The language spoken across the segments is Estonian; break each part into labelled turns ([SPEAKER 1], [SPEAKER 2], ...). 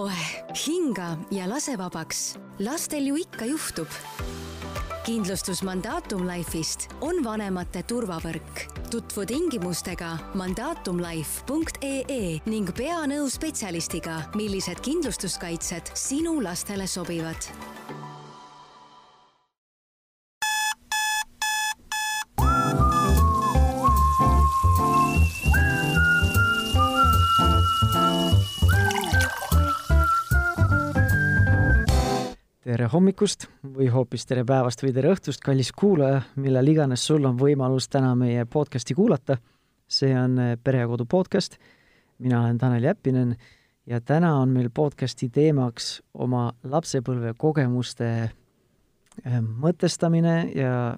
[SPEAKER 1] oeh, hinga ja lase vabaks. lastel ju ikka juhtub. kindlustus Mandatum Life'ist on vanemate turvavõrk. tutvu tingimustega mandatumlife.ee ning pea nõu spetsialistiga, millised kindlustuskaitsed sinu lastele sobivad
[SPEAKER 2] tere hommikust või hoopis tere päevast või tere õhtust, kallis kuulaja, millal iganes sul on võimalus täna meie podcasti kuulata. see on eh, Pere ja Kodu podcast. mina olen Tanel Jeppinen ja täna on meil podcasti teemaks oma lapsepõlve kogemuste eh, mõtestamine ja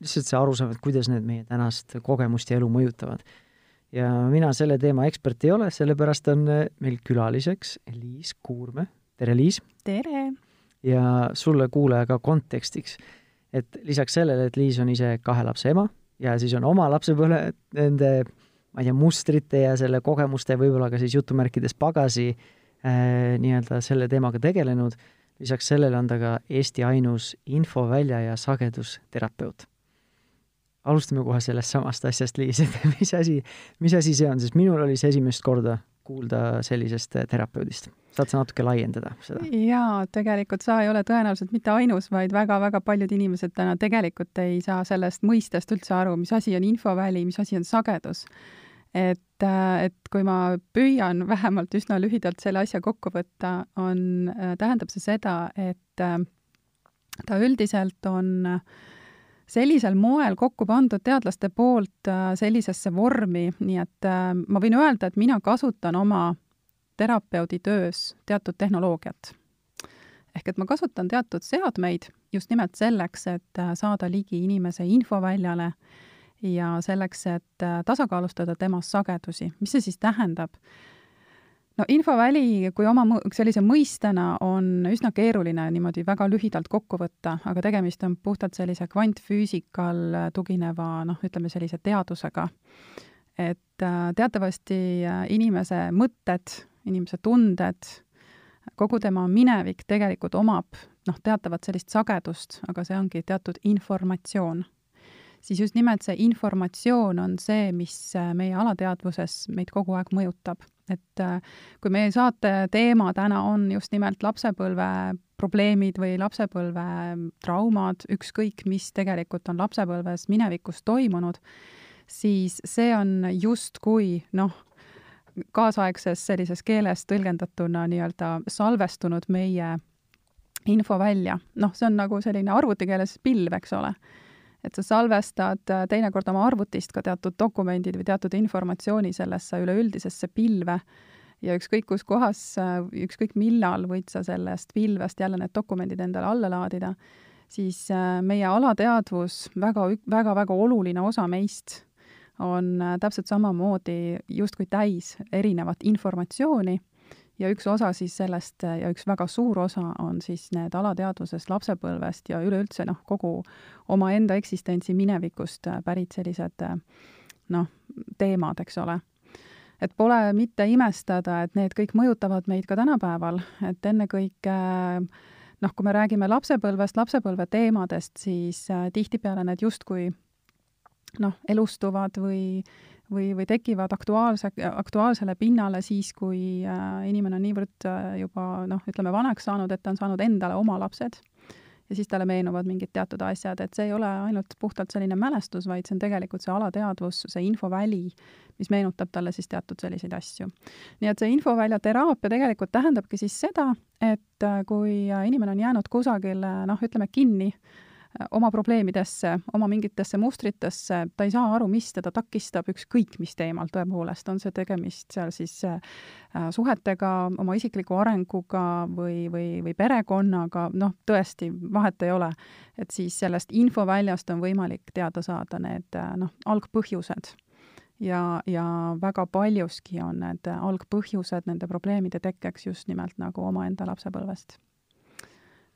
[SPEAKER 2] lihtsalt see arusaam, et kuidas need meie tänast kogemust ja elu mõjutavad. ja mina selle teema ekspert ei ole, sellepärast on eh, meil külaliseks Liis Kuurme. tere, Liis!
[SPEAKER 3] tere!
[SPEAKER 2] Ja sulle, kuulaja, ka kontekstiks, et lisaks sellele, et Liis on ise kahe lapse ema ja siis on oma lapsepõlve nende ma ei tea, mustrite ja selle kogemuste, võib-olla ka siis jutumärkides pagasi äh, nii-öelda selle teemaga tegelenud, lisaks sellele on ta ka Eesti ainus infovälja ja sagedusterapeut. alustame kohe sellest samast asjast, Liis, et mis asi, mis asi see on, sest minul oli see esimest korda kuulda sellisest terapeudist saad sa natuke laiendada seda?
[SPEAKER 3] jaa, tegelikult sa ei ole tõenäoliselt mitte ainus, vaid väga-väga paljud inimesed täna tegelikult ei saa sellest mõistest üldse aru, mis asi on infoväli, mis asi on sagedus. et, äh, et kui ma püüan vähemalt üsna lühidalt selle asja kokku võtta, on, äh, tähendab see seda, et äh, ta üldiselt on sellisel moel kokku pandud teadlaste poolt sellisesse vormi, nii et ma võin öelda, et mina kasutan oma terapeudi töös teatud tehnoloogiat. ehk et ma kasutan teatud seadmeid just nimelt selleks, et äh, saada ligi inimese infoväljale ja selleks, et äh, tasakaalustada tema sagedusi. mis see siis tähendab? No infoväli kui oma sellise mõistena on üsna keeruline niimoodi väga lühidalt kokku võtta, aga tegemist on puhtalt sellise kvantfüüsikal tugineva noh, ütleme sellise teadusega. et äh, teatavasti inimese mõtted inimese tunded, kogu tema minevik tegelikult omab noh, teatavat sellist sagedust, aga see ongi teatud informatsioon. Siis just nimelt see informatsioon on see, mis äh, meie alateadvuses meid kogu aeg mõjutab. et äh, kui meie saate teema täna on just nimelt lapsepõlve probleemid või lapsepõlve traumad, ükskõik mis tegelikult on lapsepõlves minevikus toimunud, siis see on justkui noh, kaasaegses sellises keeles tõlgendatuna nii-öelda salvestunud meie infovälja. noh, see on nagu selline arvutikeeles pilv, eks ole. Et sa salvestad äh, teinekord oma arvutist ka teatud dokumendid või teatud informatsiooni sellesse üleüldisesse pilve. Ja ükskõik kus kohas, äh, ükskõik millal võid sa sellest pilvest jälle need dokumendid endale alla laadida, siis äh, meie alateadvus, väga, väga-väga oluline osa meist on täpselt samamoodi justkui täis erinevat informatsiooni ja üks osa siis sellest äh, ja üks väga suur osa on siis need alateadvusest, lapsepõlvest ja üleüldse noh, kogu omaenda eksistentsi minevikust äh, pärit sellised noh, teemad, eks ole. et pole mitte imestada, et need kõik mõjutavad meid ka tänapäeval, et ennekõike noh, kui me räägime lapsepõlvest, lapsepõlve teemadest, siis tihtipeale need justkui noh, elustuvad või, või, või tekivad aktuaalse, aktuaalsele pinnale siis, kui äh, inimene on niivõrd äh, juba noh, ütleme vanaks saanud, et ta on saanud endale oma lapsed ja siis talle meenuvad mingid teatud asjad, et see ei ole ainult puhtalt selline mälestus, vaid see on tegelikult see alateadvus, see infoväli, mis meenutab talle siis teatud selliseid asju. nii et see infovälja teraapia tegelikult tähendabki siis seda, et äh, kui inimene on jäänud kusagile noh, ütleme kinni oma probleemidesse, oma mingitesse mustritesse, ta ei saa aru, mis teda takistab, ükskõik mis teemal tõepoolest, on see tegemist seal siis äh, suhetega, oma isikliku arenguga või, või, või perekonnaga, noh, tõesti, vahet ei ole. et siis sellest infoväljast on võimalik teada saada need äh, noh, algpõhjused ja, ja väga paljuski on need algpõhjused nende probleemide tekkeks just nimelt nagu omaenda lapsepõlvest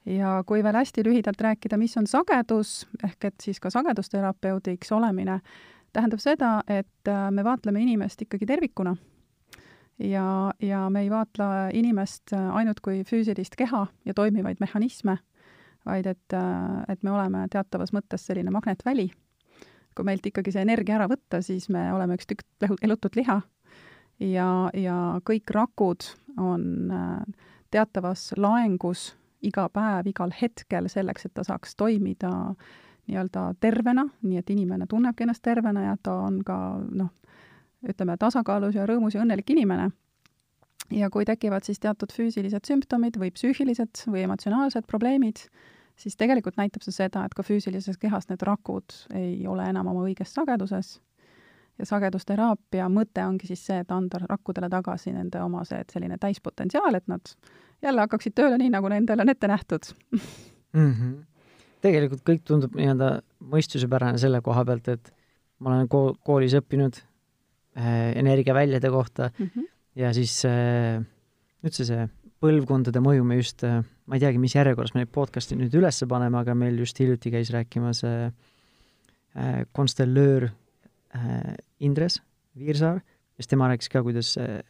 [SPEAKER 3] ja kui veel hästi lühidalt rääkida, mis on sagedus, ehk et siis ka sagedusterapeudiks olemine, tähendab seda, et äh, me vaatleme inimest ikkagi tervikuna. ja, ja me ei vaatle inimest ainult kui füüsilist keha ja toimivaid mehhanisme, vaid et, et me oleme teatavas mõttes selline magnetväli. kui meilt ikkagi see energia ära võtta, siis me oleme üks tükk elutut liha ja, ja kõik rakud on teatavas laengus iga päev, igal hetkel selleks, et ta saaks toimida nii-öelda tervena, nii et inimene tunnebki ennast tervena ja ta on ka noh, ütleme, tasakaalus ja rõõmus ja õnnelik inimene. ja kui tekivad siis teatud füüsilised sümptomid või psüühilised või emotsionaalsed probleemid, siis tegelikult näitab see seda, et ka füüsilises kehas need rakud ei ole enam oma õiges sageduses ja sagedusteraapia mõte ongi siis see, et anda rakkudele tagasi nende oma see, et selline täispotentsiaal, et nad jälle hakkaksid tööle nii, nagu nendele on ette nähtud
[SPEAKER 2] mm. -hmm. tegelikult kõik tundub nii-öelda mõistusepärane selle koha pealt, et ma olen kool, koolis õppinud äh, energiaväljade kohta mm -hmm. ja siis äh, üldse see põlvkondade mõju me just äh,, ma ei teagi, mis järjekorras me neid podcast'e nüüd üles paneme, aga meil just hiljuti käis rääkimas äh, äh, konstellöör äh, Indres Viirsaar, siis tema rääkis ka, kuidas äh,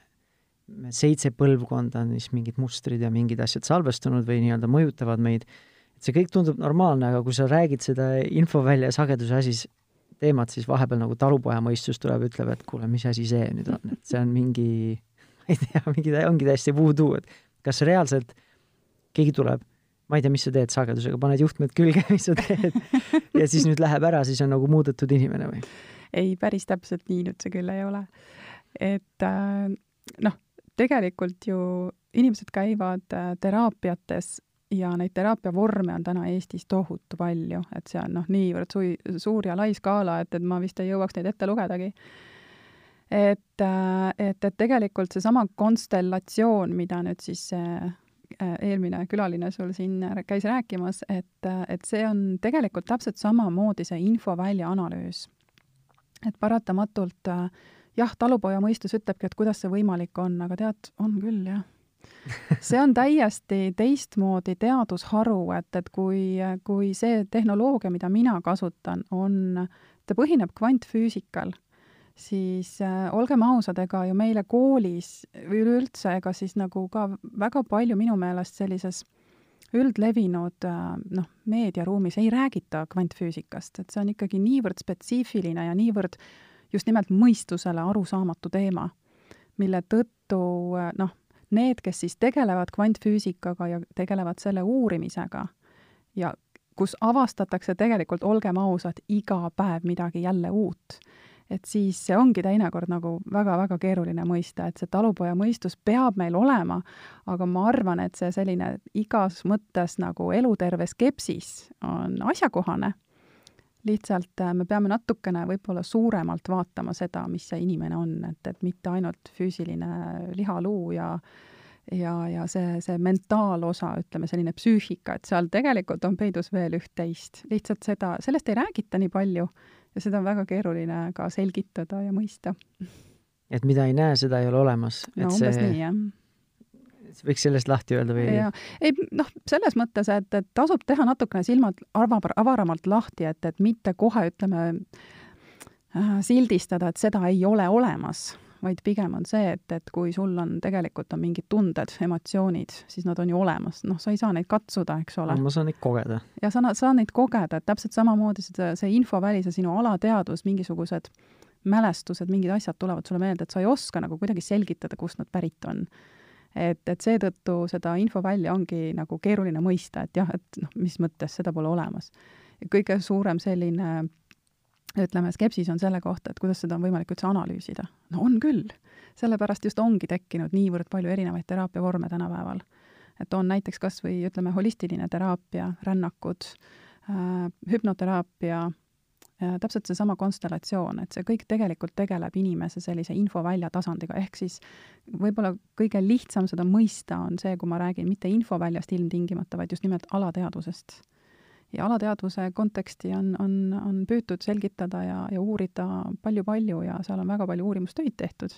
[SPEAKER 2] seitse põlvkonda on siis mingid mustrid ja mingid asjad salvestunud või nii-öelda mõjutavad meid, et see kõik tundub normaalne, aga kui sa räägid seda infovälja sageduse asi, teemat, siis vahepeal nagu talupojamõistus tuleb, ütleb, et kuule, mis asi see nüüd on, et see on mingi, ma ei tea, mingi, ongi täiesti voodoo, et kas reaalselt keegi tuleb, ma ei tea, mis sa teed sagedusega, paned juhtmed külge, mis sa teed ja siis nüüd läheb ära, siis on nagu muudetud inimene või?
[SPEAKER 3] ei, päris täpselt nii nüüd see küll ei ole. et äh, noh, tegelikult ju inimesed käivad äh, teraapiates ja neid teraapiavorme on täna Eestis tohutu palju, et see on noh, niivõrd sui-, suur ja lai skaala, et, et ma vist ei jõuaks neid ette lugedagi. et, äh, et, et tegelikult seesama konstellatsioon, mida nüüd siis äh, eelmine külaline sul siin käis rääkimas, et, et see on tegelikult täpselt samamoodi see infovälja analüüs et paratamatult äh, jah, talupoja mõistus ütlebki, et kuidas see võimalik on, aga tead, on küll, jah. see on täiesti teistmoodi teadusharu, et, et kui, kui see tehnoloogia, mida mina kasutan, on, ta põhineb kvantfüüsikal, siis äh, olgem ausad, ega ju meile koolis või üleüldse, ega siis nagu ka väga palju minu meelest sellises üldlevinud äh, noh, meediaruumis ei räägita kvantfüüsikast, et see on ikkagi niivõrd spetsiifiline ja niivõrd just nimelt mõistusele arusaamatu teema, mille tõttu äh, noh, need, kes siis tegelevad kvantfüüsikaga ja tegelevad selle uurimisega ja kus avastatakse tegelikult, olgem ausad, iga päev midagi jälle uut et siis see ongi teinekord nagu väga-väga keeruline mõista, et see talupoja mõistus peab meil olema, aga ma arvan, et see selline igas mõttes nagu eluterve skepsis on asjakohane. Lihtsalt äh, me peame natukene võib-olla suuremalt vaatama seda, mis see inimene on, et, et mitte ainult füüsiline lihaluu ja ja, ja see, see mentaalosa, ütleme selline psüühika, et seal tegelikult on peidus veel üht-teist. lihtsalt seda, sellest ei räägita nii palju ja seda on väga keeruline ka selgitada ja mõista.
[SPEAKER 2] et mida ei näe, seda ei ole olemas.
[SPEAKER 3] no umbes see... nii, jah
[SPEAKER 2] võiks sellest lahti öelda või?
[SPEAKER 3] ei noh, selles mõttes, et, et tasub teha natukene silmad avar, avaramalt lahti, et, et mitte kohe ütleme äh, sildistada, et seda ei ole olemas vaid pigem on see, et, et kui sul on tegelikult on mingid tunded, emotsioonid, siis nad on ju olemas, noh, sa ei saa neid katsuda, eks ole.
[SPEAKER 2] ma saan neid kogeda.
[SPEAKER 3] ja sa saad neid kogeda, et täpselt samamoodi seda, see infoväli, see sinu alateadvus, mingisugused mälestused, mingid asjad tulevad sulle meelde, et sa ei oska nagu kuidagi selgitada, kust nad pärit on. Et, et seetõttu seda infovälja ongi nagu keeruline mõista, et jah, et noh, mis mõttes, seda pole olemas. kõige suurem selline ütleme, skepsis on selle kohta, et kuidas seda on võimalik üldse analüüsida. no on küll, sellepärast just ongi tekkinud niivõrd palju erinevaid teraapiavorme tänapäeval. et on näiteks kas või ütleme, holistiline teraapia, rännakud äh,, hüpnoteraapia täpselt seesama konstellatsioon, et see kõik tegelikult tegeleb inimese sellise infovälja tasandiga, ehk siis võib-olla kõige lihtsam seda mõista on see, kui ma räägin mitte infoväljast ilmtingimata, vaid just nimelt alateadvusest. Ja alateadvuse konteksti on, on, on püütud selgitada ja, ja uurida palju-palju ja seal on väga palju uurimustöid tehtud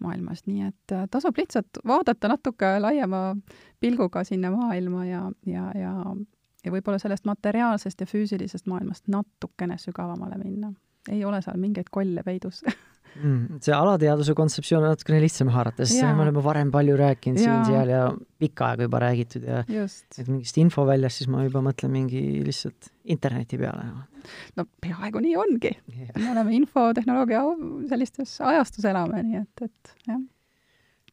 [SPEAKER 3] maailmas, nii et äh, tasub lihtsalt vaadata natuke laiema pilguga sinna maailma ja, ja, ja, ja võib-olla sellest materiaalsest ja füüsilisest maailmast natukene sügavamale minna. ei ole seal mingeid kolle peidus
[SPEAKER 2] mm,. see alateadvuse kontseptsioon on natukene lihtsam haarata, sest me oleme varem palju rääkinud siin-seal ja pikka aega juba räägitud ja
[SPEAKER 3] just.
[SPEAKER 2] et mingist infoväljast, siis ma juba mõtlen mingi lihtsalt interneti peale.
[SPEAKER 3] no peaaegu nii ongi. me oleme infotehnoloogia sellistes ajastus elame, nii et, et jah.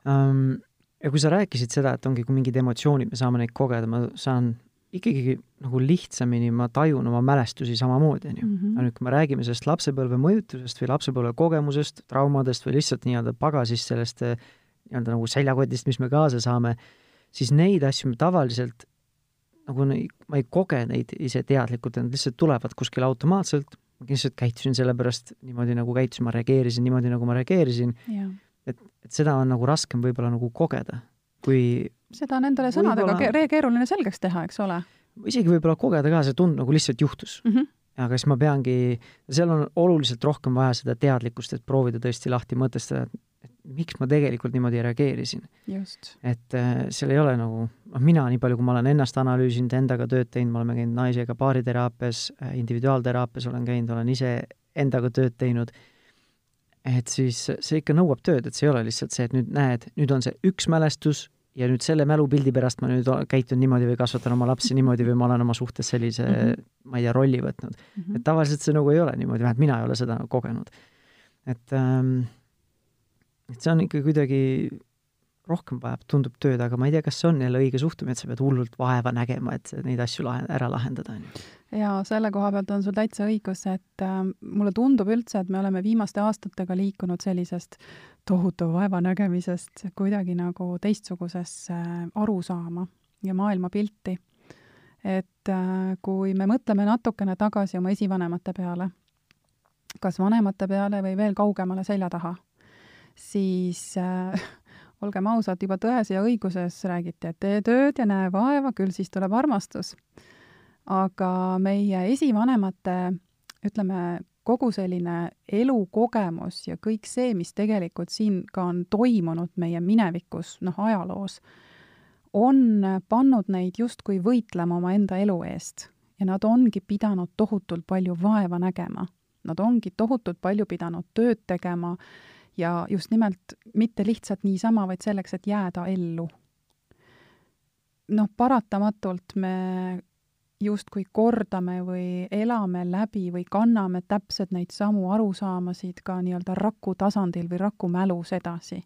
[SPEAKER 2] um, ja kui sa rääkisid seda, et ongi, kui mingid emotsioonid, me saame neid kogeda, ma saan ikkagi nagu lihtsamini, ma tajun oma mälestusi samamoodi, on ju.
[SPEAKER 3] Mhm.
[SPEAKER 2] aga nüüd, kui me räägime sellest lapsepõlve mõjutusest või lapsepõlve kogemusest, traumadest või lihtsalt nii-öelda pagasist, sellest eh, nii-öelda nagu seljakotist, mis me kaasa saame, siis neid asju me tavaliselt nagu ma ei koge neid ise teadlikult, nad lihtsalt tulevad kuskile automaatselt, ma lihtsalt käitusin sellepärast niimoodi, nagu käitusin, ma reageerisin niimoodi, nagu ma reageerisin,
[SPEAKER 3] jah.
[SPEAKER 2] et seda on nagu raskem võib-olla nagu kogeda, kui
[SPEAKER 3] seda on endale sõnadega ke- keeruline selgeks teha, eks ole
[SPEAKER 2] isegi võib-olla kogeda ka, see tund nagu lihtsalt juhtus
[SPEAKER 3] mm. -hmm.
[SPEAKER 2] aga siis ma peangi, seal on oluliselt rohkem vaja seda teadlikkust, et proovida tõesti lahti mõtestada, et miks ma tegelikult niimoodi reageerisin.
[SPEAKER 3] just.
[SPEAKER 2] et äh, seal ei ole nagu, noh, mina nii palju, kui ma olen ennast analüüsinud, endaga tööd teinud, me oleme käinud naisega baariteraapias, individuaalteraapias olen käinud, olen ise endaga tööd teinud, et siis see ikka nõuab tööd, et see ei ole lihtsalt see, et nüüd näed, nüüd on see üks mälestus ja nüüd selle mälupildi pärast ma nüüd käitun niimoodi või kasvatan oma lapsi niimoodi või ma olen oma suhtes sellise mm. -hmm. ma ei tea, rolli võtnud.
[SPEAKER 3] Mhm.
[SPEAKER 2] et tavaliselt see nagu ei ole niimoodi, vähemalt mina ei ole seda kogenud. et ähm, et see on ikka kuidagi rohkem vajab, tundub tööd, aga ma ei tea, kas see on jälle õige suhtumine, et sa pead hullult vaeva nägema, et neid asju lahe, ära lahendada, on ju.
[SPEAKER 3] ja selle koha pealt on sul täitsa õigus, et äh, mulle tundub üldse, et me oleme viimaste aastatega liikunud sellisest tohutu vaevanägemisest kuidagi nagu teistsugusesse arusaama ja maailmapilti. et äh, kui me mõtleme natukene tagasi oma esivanemate peale, kas vanemate peale või veel kaugemale selja taha, siis äh, olgem ausad, juba tões ja õiguses räägiti, et tee tööd ja näe vaeva, küll siis tuleb armastus. aga meie esivanemate, ütleme, kogu selline elukogemus ja kõik see, mis tegelikult siin ka on toimunud meie minevikus, noh, ajaloos, on pannud neid justkui võitlema omaenda elu eest ja nad ongi pidanud tohutult palju vaeva nägema. Nad ongi tohutult palju pidanud tööd tegema ja just nimelt mitte lihtsalt niisama, vaid selleks, et jääda ellu. noh, paratamatult me justkui kordame või elame läbi või kanname täpselt neid samu arusaamasid ka nii-öelda raku tasandil või raku mälus edasi.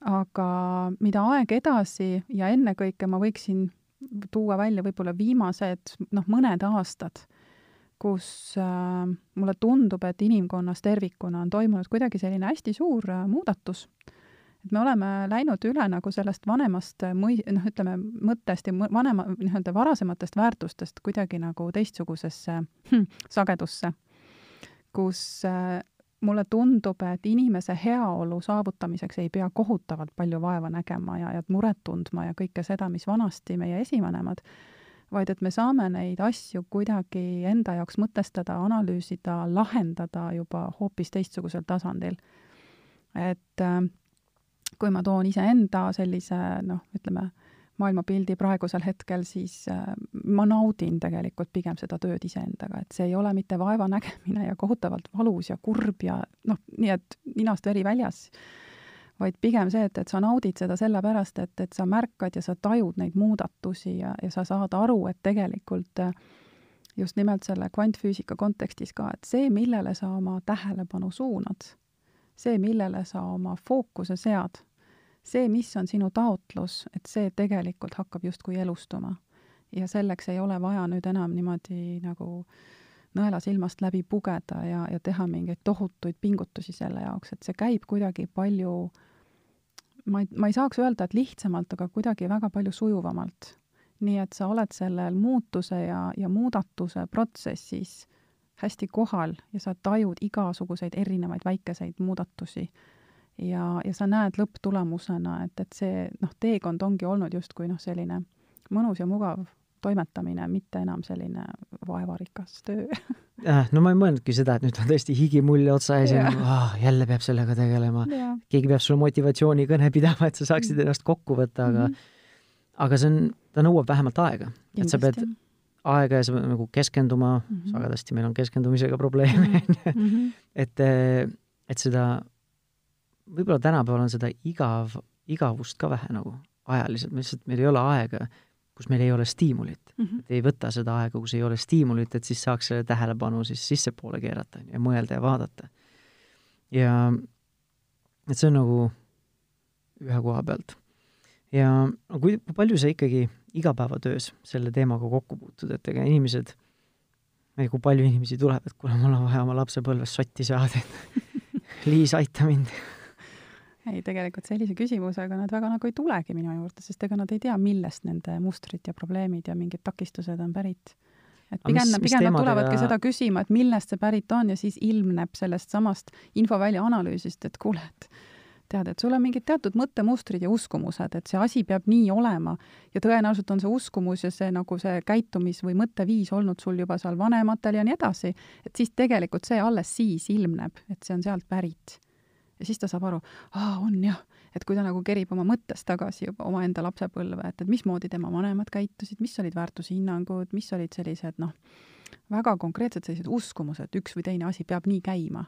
[SPEAKER 3] aga mida aeg edasi ja ennekõike ma võiksin tuua välja võib-olla viimased noh, mõned aastad, kus äh, mulle tundub, et inimkonnas tervikuna on toimunud kuidagi selline hästi suur äh, muudatus. et me oleme läinud üle nagu sellest vanemast äh, mõi-, noh, ütleme, mõttest ja vanema, nii-öelda varasematest väärtustest kuidagi nagu teistsugusesse hm, sagedusse, kus äh, mulle tundub, et inimese heaolu saavutamiseks ei pea kohutavalt palju vaeva nägema ja, ja muret tundma ja kõike seda, mis vanasti meie esivanemad, vaid et me saame neid asju kuidagi enda jaoks mõtestada, analüüsida, lahendada juba hoopis teistsugusel tasandil. et äh, kui ma toon iseenda sellise noh, ütleme, maailmapildi praegusel hetkel, siis äh, ma naudin tegelikult pigem seda tööd iseendaga, et see ei ole mitte vaeva nägemine ja kohutavalt valus ja kurb ja noh, nii et ninast veri väljas, vaid pigem see, et, et sa naudid seda sellepärast, et, et sa märkad ja sa tajud neid muudatusi ja, ja sa saad aru, et tegelikult äh, just nimelt selle kvantfüüsika kontekstis ka, et see, millele sa oma tähelepanu suunad, see, millele sa oma fookuse sead, see, mis on sinu taotlus, et see tegelikult hakkab justkui elustuma. ja selleks ei ole vaja nüüd enam niimoodi nagu nõela silmast läbi pugeda ja, ja teha mingeid tohutuid pingutusi selle jaoks, et see käib kuidagi palju, ma ei, ma ei saaks öelda, et lihtsamalt, aga kuidagi väga palju sujuvamalt. nii et sa oled sellel muutuse ja, ja muudatuse protsessis hästi kohal ja sa tajud igasuguseid erinevaid väikeseid muudatusi ja, ja sa näed lõpptulemusena, et, et see noh, teekond ongi olnud justkui noh, selline mõnus ja mugav toimetamine, mitte enam selline vaevarikas töö
[SPEAKER 2] äh, no ma ei mõelnudki seda, et nüüd on tõesti higimulje otsa ees ja
[SPEAKER 3] Jah.
[SPEAKER 2] nagu, ah, jälle peab sellega tegelema.
[SPEAKER 3] ja,
[SPEAKER 2] keegi peab sulle motivatsioonikõne pidama, et sa saaksid ennast kokku võtta, aga
[SPEAKER 3] Mhm.
[SPEAKER 2] aga see on, ta nõuab vähemalt aega. et sa pead aega ja sa pead nagu keskenduma mm. -hmm. sagedasti meil on keskendumisega probleeme,
[SPEAKER 3] Mhm.
[SPEAKER 2] on ju,
[SPEAKER 3] Mhm.
[SPEAKER 2] et, et seda, võib-olla tänapäeval on seda igav, igavust ka vähe nagu ajaliselt, lihtsalt meil ei ole aega, kus meil ei ole stiimulit mm. -hmm. et ei võta seda aega, kus ei ole stiimulit, et siis saaks selle tähelepanu siis sissepoole keerata ja mõelda ja vaadata. ja et see on nagu ühe koha pealt. ja no kui, palju sa ikkagi igapäevatöös selle teemaga kokku puutud, et ega inimesed, ma ei tea, kui palju inimesi tuleb, et kuule, mul on vaja oma lapsepõlvest sotti saada, et Liis, aita mind
[SPEAKER 3] ei, tegelikult sellise küsimusega nad väga nagu ei tulegi minu juurde, sest ega nad ei tea, millest nende mustrid ja probleemid ja mingid takistused on pärit. et pigem, pigem nad tulevadki ja... seda küsima, et millest see pärit on ja siis ilmneb sellest samast infovälja analüüsist, et kuule, et tead, et sul on mingid teatud mõttemustrid ja uskumused, et see asi peab nii olema ja tõenäoliselt on see uskumus ja see nagu see käitumis- või mõtteviis olnud sul juba seal vanematel ja nii edasi, et siis tegelikult see alles siis ilmneb, et see on sealt pärit ja siis ta saab aru, aa, on jah, et kui ta nagu kerib oma mõttes tagasi juba omaenda lapsepõlve, et, et mismoodi tema vanemad käitusid, mis olid väärtushinnangud, mis olid sellised noh, väga konkreetsed sellised uskumused, üks või teine asi peab nii käima,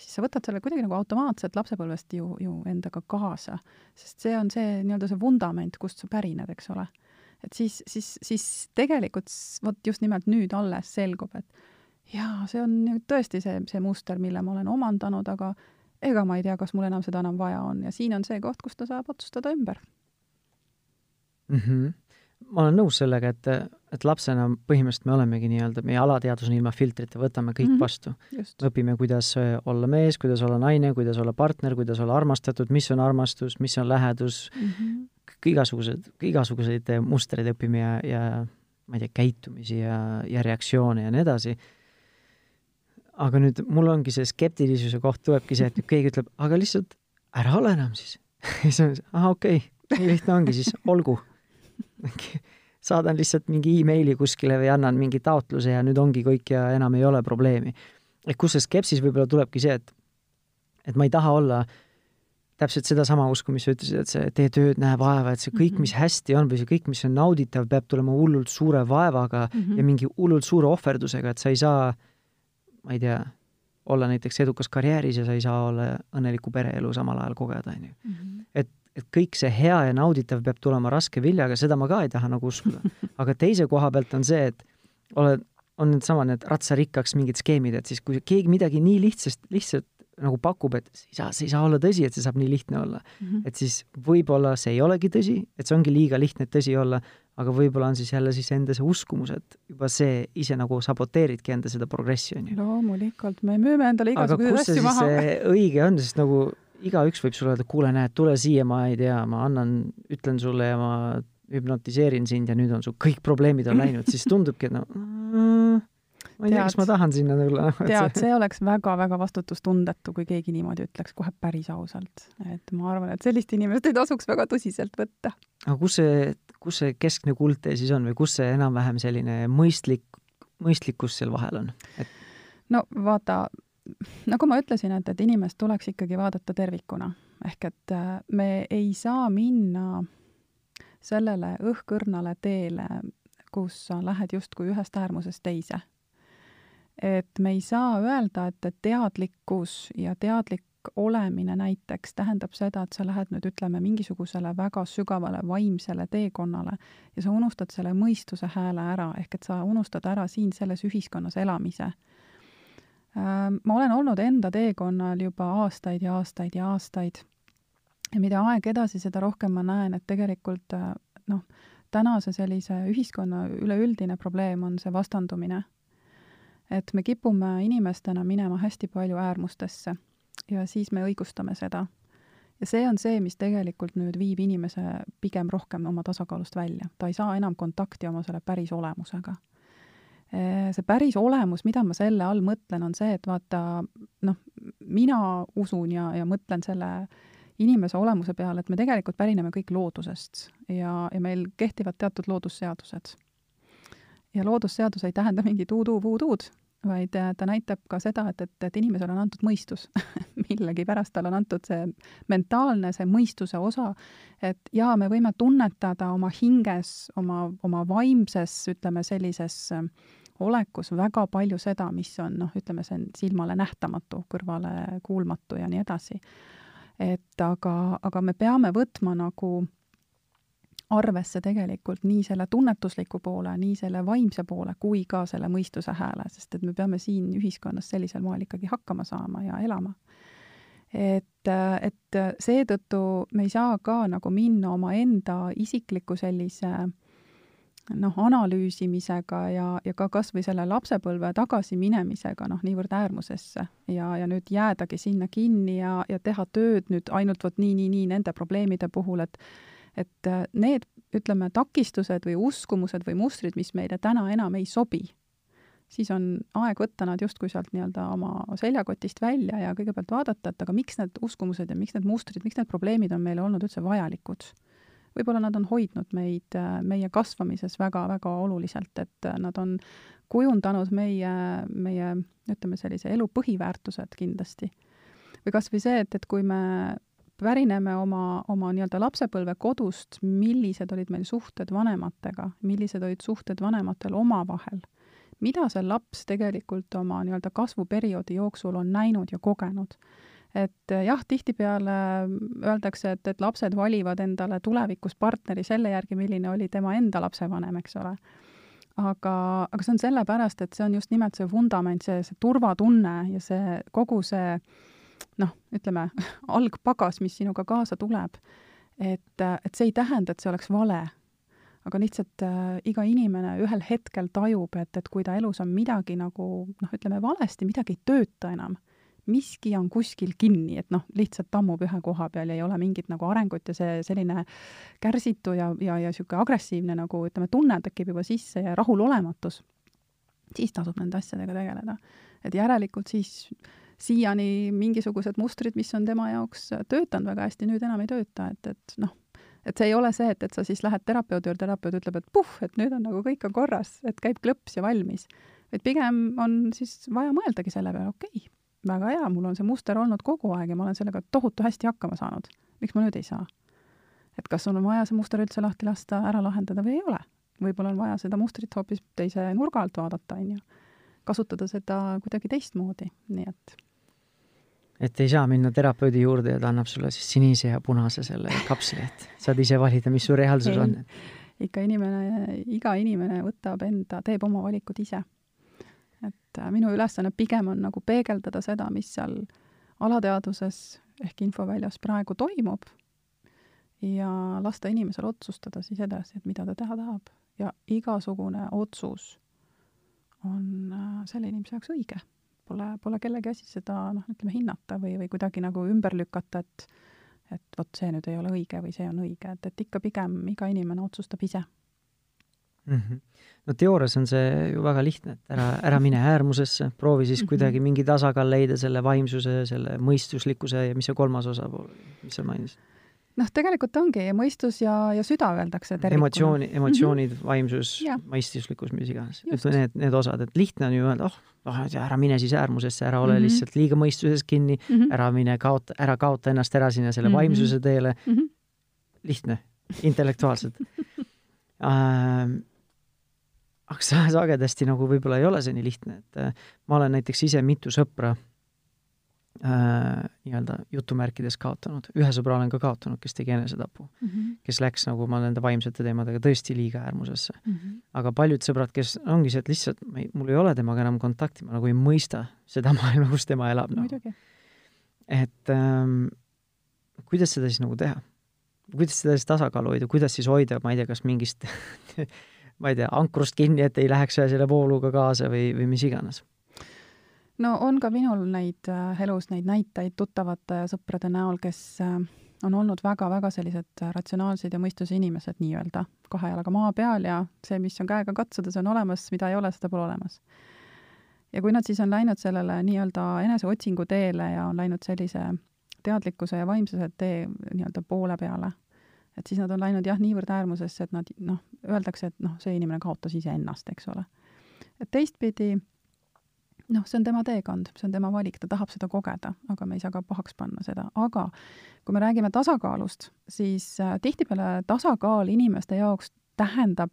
[SPEAKER 3] siis sa võtad selle kuidagi nagu automaatselt lapsepõlvest ju, ju endaga kaasa, sest see on see nii-öelda see vundament, kust sa pärined, eks ole. et siis, siis, siis tegelikult vot just nimelt nüüd alles selgub, et jaa, see on nüüd tõesti see, see muster, mille ma olen omandanud, aga ega ma ei tea, kas mul enam seda enam vaja on ja siin on see koht, kus ta saab otsustada ümber
[SPEAKER 2] mm. -hmm. ma olen nõus sellega, et, et lapsena põhimõtteliselt me olemegi nii-öelda, meie alateadvus on ilma filtrita, võtame kõik mm -hmm. vastu. me õpime, kuidas olla mees, kuidas olla naine, kuidas olla partner, kuidas olla armastatud, mis on armastus, mis on lähedus mm, -hmm. igasugused, igasuguseid mustreid õpime ja, ja ma ei tea, käitumisi ja, ja reaktsioone ja nii edasi aga nüüd mul ongi see skeptilisuse koht tulebki see, et keegi ütleb, aga lihtsalt ära ole enam siis siis on, ahah, okei okay,, nii lihtne ongi siis, olgu saadan lihtsalt mingi emaili kuskile või annan mingi taotluse ja nüüd ongi kõik ja enam ei ole probleemi. et kus see skepsis võib-olla tulebki see, et, et ma ei taha olla täpselt sedasama usku, mis sa ütlesid, et see tee tööd, näe vaeva, et see kõik, mis mhm. hästi on või see kõik, mis on nauditav, peab tulema hullult suure vaevaga mm -hmm. ja mingi hullult suure ohverdusega, et sa ei saa äh, ma ei tea, olla näiteks edukas karjääris ja sa ei saa olla õnnelikku pereelu samal ajal kogeda, on ju. Mhm. et, et kõik see hea ja nauditav peab tulema raske viljaga, seda ma ka ei taha nagu uskuda. aga teise koha pealt on see, et oled, on needsama need ratsarikkaks mingid skeemid, et siis kui keegi midagi nii lihtsast, lihtsalt nagu pakub, et see ei saa, see ei saa olla tõsi, et see saab nii lihtne olla mm. -hmm. et siis võib-olla see ei olegi tõsi, et see ongi liiga lihtne, et tõsi olla, aga võib-olla on siis jälle siis enda see uskumus, et juba see ise nagu saboteeridki enda seda progressi, on ju.
[SPEAKER 3] loomulikult, me müüme endale igasuguseid asju maha.
[SPEAKER 2] õige on, sest nagu igaüks võib sulle öelda, kuule, näed, tule siia, ma ei tea, ma annan, ütlen sulle ja ma hüpnotiseerin sind ja nüüd on su kõik probleemid on läinud, siis tundubki, et no mm, ma ei tea, kas ma tahan sinna tulla.
[SPEAKER 3] tead, see oleks väga-väga vastutustundetu, kui keegi niimoodi ütleks kohe päris ausalt. et ma arvan, et sellist inimest ei tasuks väga tõsiselt võtta.
[SPEAKER 2] aga kus see, kus see keskne kuldtee siis on või kus see enam-vähem selline mõistlik, mõistlikkus seal vahel on et...?
[SPEAKER 3] no vaata, nagu ma ütlesin, et, et inimest tuleks ikkagi vaadata tervikuna. ehk et äh, me ei saa minna sellele õhkõrnale teele, kus sa lähed justkui ühest äärmusest teise et me ei saa öelda, et, et teadlikkus ja teadlik olemine näiteks tähendab seda, et sa lähed nüüd ütleme mingisugusele väga sügavale vaimsele teekonnale ja sa unustad selle mõistuse hääle ära, ehk et sa unustad ära siin selles ühiskonnas elamise. Ähm, ma olen olnud enda teekonnal juba aastaid ja aastaid ja aastaid ja mida aeg edasi, seda rohkem ma näen, et tegelikult äh, noh, tänase sellise ühiskonna üleüldine probleem on see vastandumine et me kipume inimestena minema hästi palju äärmustesse ja siis me õigustame seda. ja see on see, mis tegelikult nüüd viib inimese pigem rohkem oma tasakaalust välja. ta ei saa enam kontakti oma selle päris olemusega. See päris olemus, mida ma selle all mõtlen, on see, et vaata, noh, mina usun ja, ja mõtlen selle inimese olemuse peale, et me tegelikult pärineme kõik loodusest ja, ja meil kehtivad teatud loodusseadused ja loodusseadus ei tähenda mingit udu-vuuduud, vaid äh, ta näitab ka seda, et, et, et inimesele on antud mõistus millegipärast talle on antud see mentaalne, see mõistuse osa, et jaa, me võime tunnetada oma hinges, oma, oma vaimses, ütleme sellises äh, olekus väga palju seda, mis on noh, ütleme, see on silmale nähtamatu, kõrvale kuulmatu ja nii edasi. et aga, aga me peame võtma nagu arvesse tegelikult nii selle tunnetusliku poole, nii selle vaimse poole kui ka selle mõistuse hääle, sest et me peame siin ühiskonnas sellisel moel ikkagi hakkama saama ja elama. et, et seetõttu me ei saa ka nagu minna omaenda isikliku sellise noh, analüüsimisega ja, ja ka kas või selle lapsepõlve tagasiminemisega noh, niivõrd äärmusesse ja, ja nüüd jäädagi sinna kinni ja, ja teha tööd nüüd ainult vot nii, nii, nii nende probleemide puhul, et et äh, need, ütleme, takistused või uskumused või mustrid, mis meile täna enam ei sobi, siis on aeg võtta nad justkui sealt nii-öelda oma seljakotist välja ja kõigepealt vaadata, et aga miks need uskumused ja miks need mustrid, miks need probleemid on meile olnud üldse vajalikud. võib-olla nad on hoidnud meid, äh, meie kasvamises väga-väga oluliselt, et äh, nad on kujundanud meie, meie ütleme, sellise elu põhiväärtused kindlasti. või kas või see, et, et kui me pärineme oma, oma nii-öelda lapsepõlve kodust, millised olid meil suhted vanematega, millised olid suhted vanematel omavahel, mida see laps tegelikult oma nii-öelda kasvuperioodi jooksul on näinud ja kogenud. et jah, tihtipeale öeldakse, et, et lapsed valivad endale tulevikus partneri selle järgi, milline oli tema enda lapsevanem, eks ole aga, aga see on sellepärast, et see on just nimelt see vundament, see, see turvatunne ja see kogu see noh, ütleme, algpagas, mis sinuga kaasa tuleb, et, et see ei tähenda, et see oleks vale. aga lihtsalt äh, iga inimene ühel hetkel tajub, et, et kui ta elus on midagi nagu noh, ütleme valesti, midagi ei tööta enam, miski on kuskil kinni, et noh, lihtsalt tammub ühe koha peal ja ei ole mingit nagu arengut ja see selline kärsitu ja, ja, ja niisugune agressiivne nagu ütleme, tunne tekib juba sisse ja rahulolematus, siis tasub nende asjadega tegeleda. et järelikult siis siiani mingisugused mustrid, mis on tema jaoks töötanud väga hästi, nüüd enam ei tööta, et, et noh, et see ei ole see, et, et sa siis lähed terapeudi juurde, terapeut ütleb, et puh, et nüüd on nagu kõik on korras, et käib klõps ja valmis. et pigem on siis vaja mõeldagi selle peale, okei okay,, väga hea, mul on see muster olnud kogu aeg ja ma olen sellega tohutu hästi hakkama saanud. miks ma nüüd ei saa? et kas sul on vaja see muster üldse lahti lasta, ära lahendada või ei ole? võib-olla on vaja seda mustrit hoopis teise nurga alt vaadata, on ju. kasutada seda kuidagi teistmoodi, nii et
[SPEAKER 2] et ei saa minna terapeudi juurde ja ta annab sulle siis sinise ja punase selle kapsli, et saad ise valida, mis su reaalsus ei, on.
[SPEAKER 3] ikka inimene, iga inimene võtab enda, teeb oma valikud ise. et äh, minu ülesanne pigem on nagu peegeldada seda, mis seal alateadvuses ehk infoväljas praegu toimub ja lasta inimesel otsustada siis edasi, et mida ta teha tahab. ja igasugune otsus on äh, selle inimese jaoks õige pole, pole kellegi asi seda noh, ütleme hinnata või, või kuidagi nagu ümber lükata, et et vot see nüüd ei ole õige või see on õige, et, et ikka pigem iga inimene otsustab ise
[SPEAKER 2] mm. -hmm. no teoorias on see ju väga lihtne, et ära, ära mine äärmusesse, proovi siis mm -hmm. kuidagi mingi tasakaal leida selle vaimsuse, selle mõistuslikkuse ja mis see kolmas osapool, mis sa mainisid
[SPEAKER 3] noh, tegelikult ongi mõistus ja, ja süda öeldakse tervikuna.
[SPEAKER 2] emotsiooni, emotsioonid mm, -hmm. vaimsus, mõistuslikkus, mis iganes. need, need osad, et lihtne on ju öelda, oh, oh, ära mine siis äärmusesse, ära ole mm -hmm. lihtsalt liiga mõistuses kinni mm, -hmm. ära mine kaota, ära kaota ennast ära sinna selle mm -hmm. vaimsuse teele mm. -hmm. lihtne, intellektuaalselt ähm, aga sagedasti nagu võib-olla ei ole see nii lihtne, et äh, ma olen näiteks ise mitu sõpra äh, nii-öelda jutumärkides kaotanud, ühe sõbra olen ka kaotanud, kes tegi enesetapu mm, -hmm. kes läks nagu ma nende vaimsete teemadega tõesti liiga äärmusesse mm. -hmm. aga paljud sõbrad, kes ongi see, et lihtsalt ma ei, mul ei ole temaga enam kontakti, ma nagu ei mõista seda maailma, kus tema elab
[SPEAKER 3] no..
[SPEAKER 2] et ähm, kuidas seda siis nagu teha? kuidas seda siis tasakaalu hoida, kuidas siis hoida, ma ei tea, kas mingist ma ei tea, ankrust kinni, et ei läheks selle vooluga kaasa või, või mis iganes
[SPEAKER 3] no on ka minul neid äh, elus neid näiteid tuttavate ja sõprade näol, kes äh, on olnud väga-väga sellised ratsionaalsed ja mõistuse inimesed nii-öelda, kahe jalaga maa peal ja see, mis on käega katsuda, see on olemas, mida ei ole, seda pole olemas. ja kui nad siis on läinud sellele nii-öelda eneseotsingu teele ja on läinud sellise teadlikkuse ja vaimsuse tee nii-öelda poole peale, et siis nad on läinud jah, niivõrd äärmusesse, et nad noh, öeldakse, et noh, see inimene kaotas iseennast, eks ole. et teistpidi noh, see on tema teekond, see on tema valik, ta tahab seda kogeda, aga me ei saa ka pahaks panna seda, aga kui me räägime tasakaalust, siis äh, tihtipeale tasakaal inimeste jaoks tähendab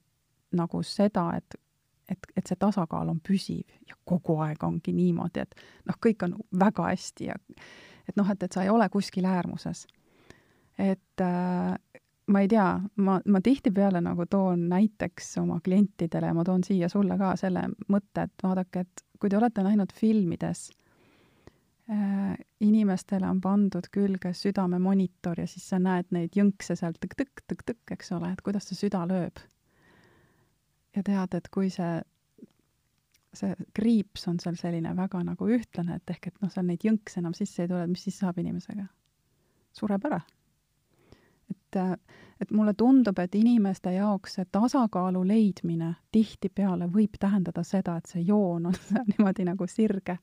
[SPEAKER 3] nagu seda, et et, et see tasakaal on püsiv ja kogu aeg ongi niimoodi, et noh, kõik on väga hästi ja et noh, et, et sa ei ole kuskil äärmuses. et äh, ma ei tea, ma, ma tihtipeale nagu toon näiteks oma klientidele ma toon siia sulle ka selle mõtte, et vaadake, et kui te olete näinud filmides äh,, inimestele on pandud külge südamemonitor ja siis sa näed neid jõnkse seal tõk-tõk-tõk-tõk, eks ole, et kuidas see süda lööb. ja tead, et kui see, see kriips on seal selline väga nagu ühtlane, et ehk et noh, seal neid jõnkse enam sisse ei tule, mis siis saab inimesega? sureb ära et, et mulle tundub, et inimeste jaoks see tasakaalu leidmine tihtipeale võib tähendada seda, et see joon on niimoodi nagu sirge.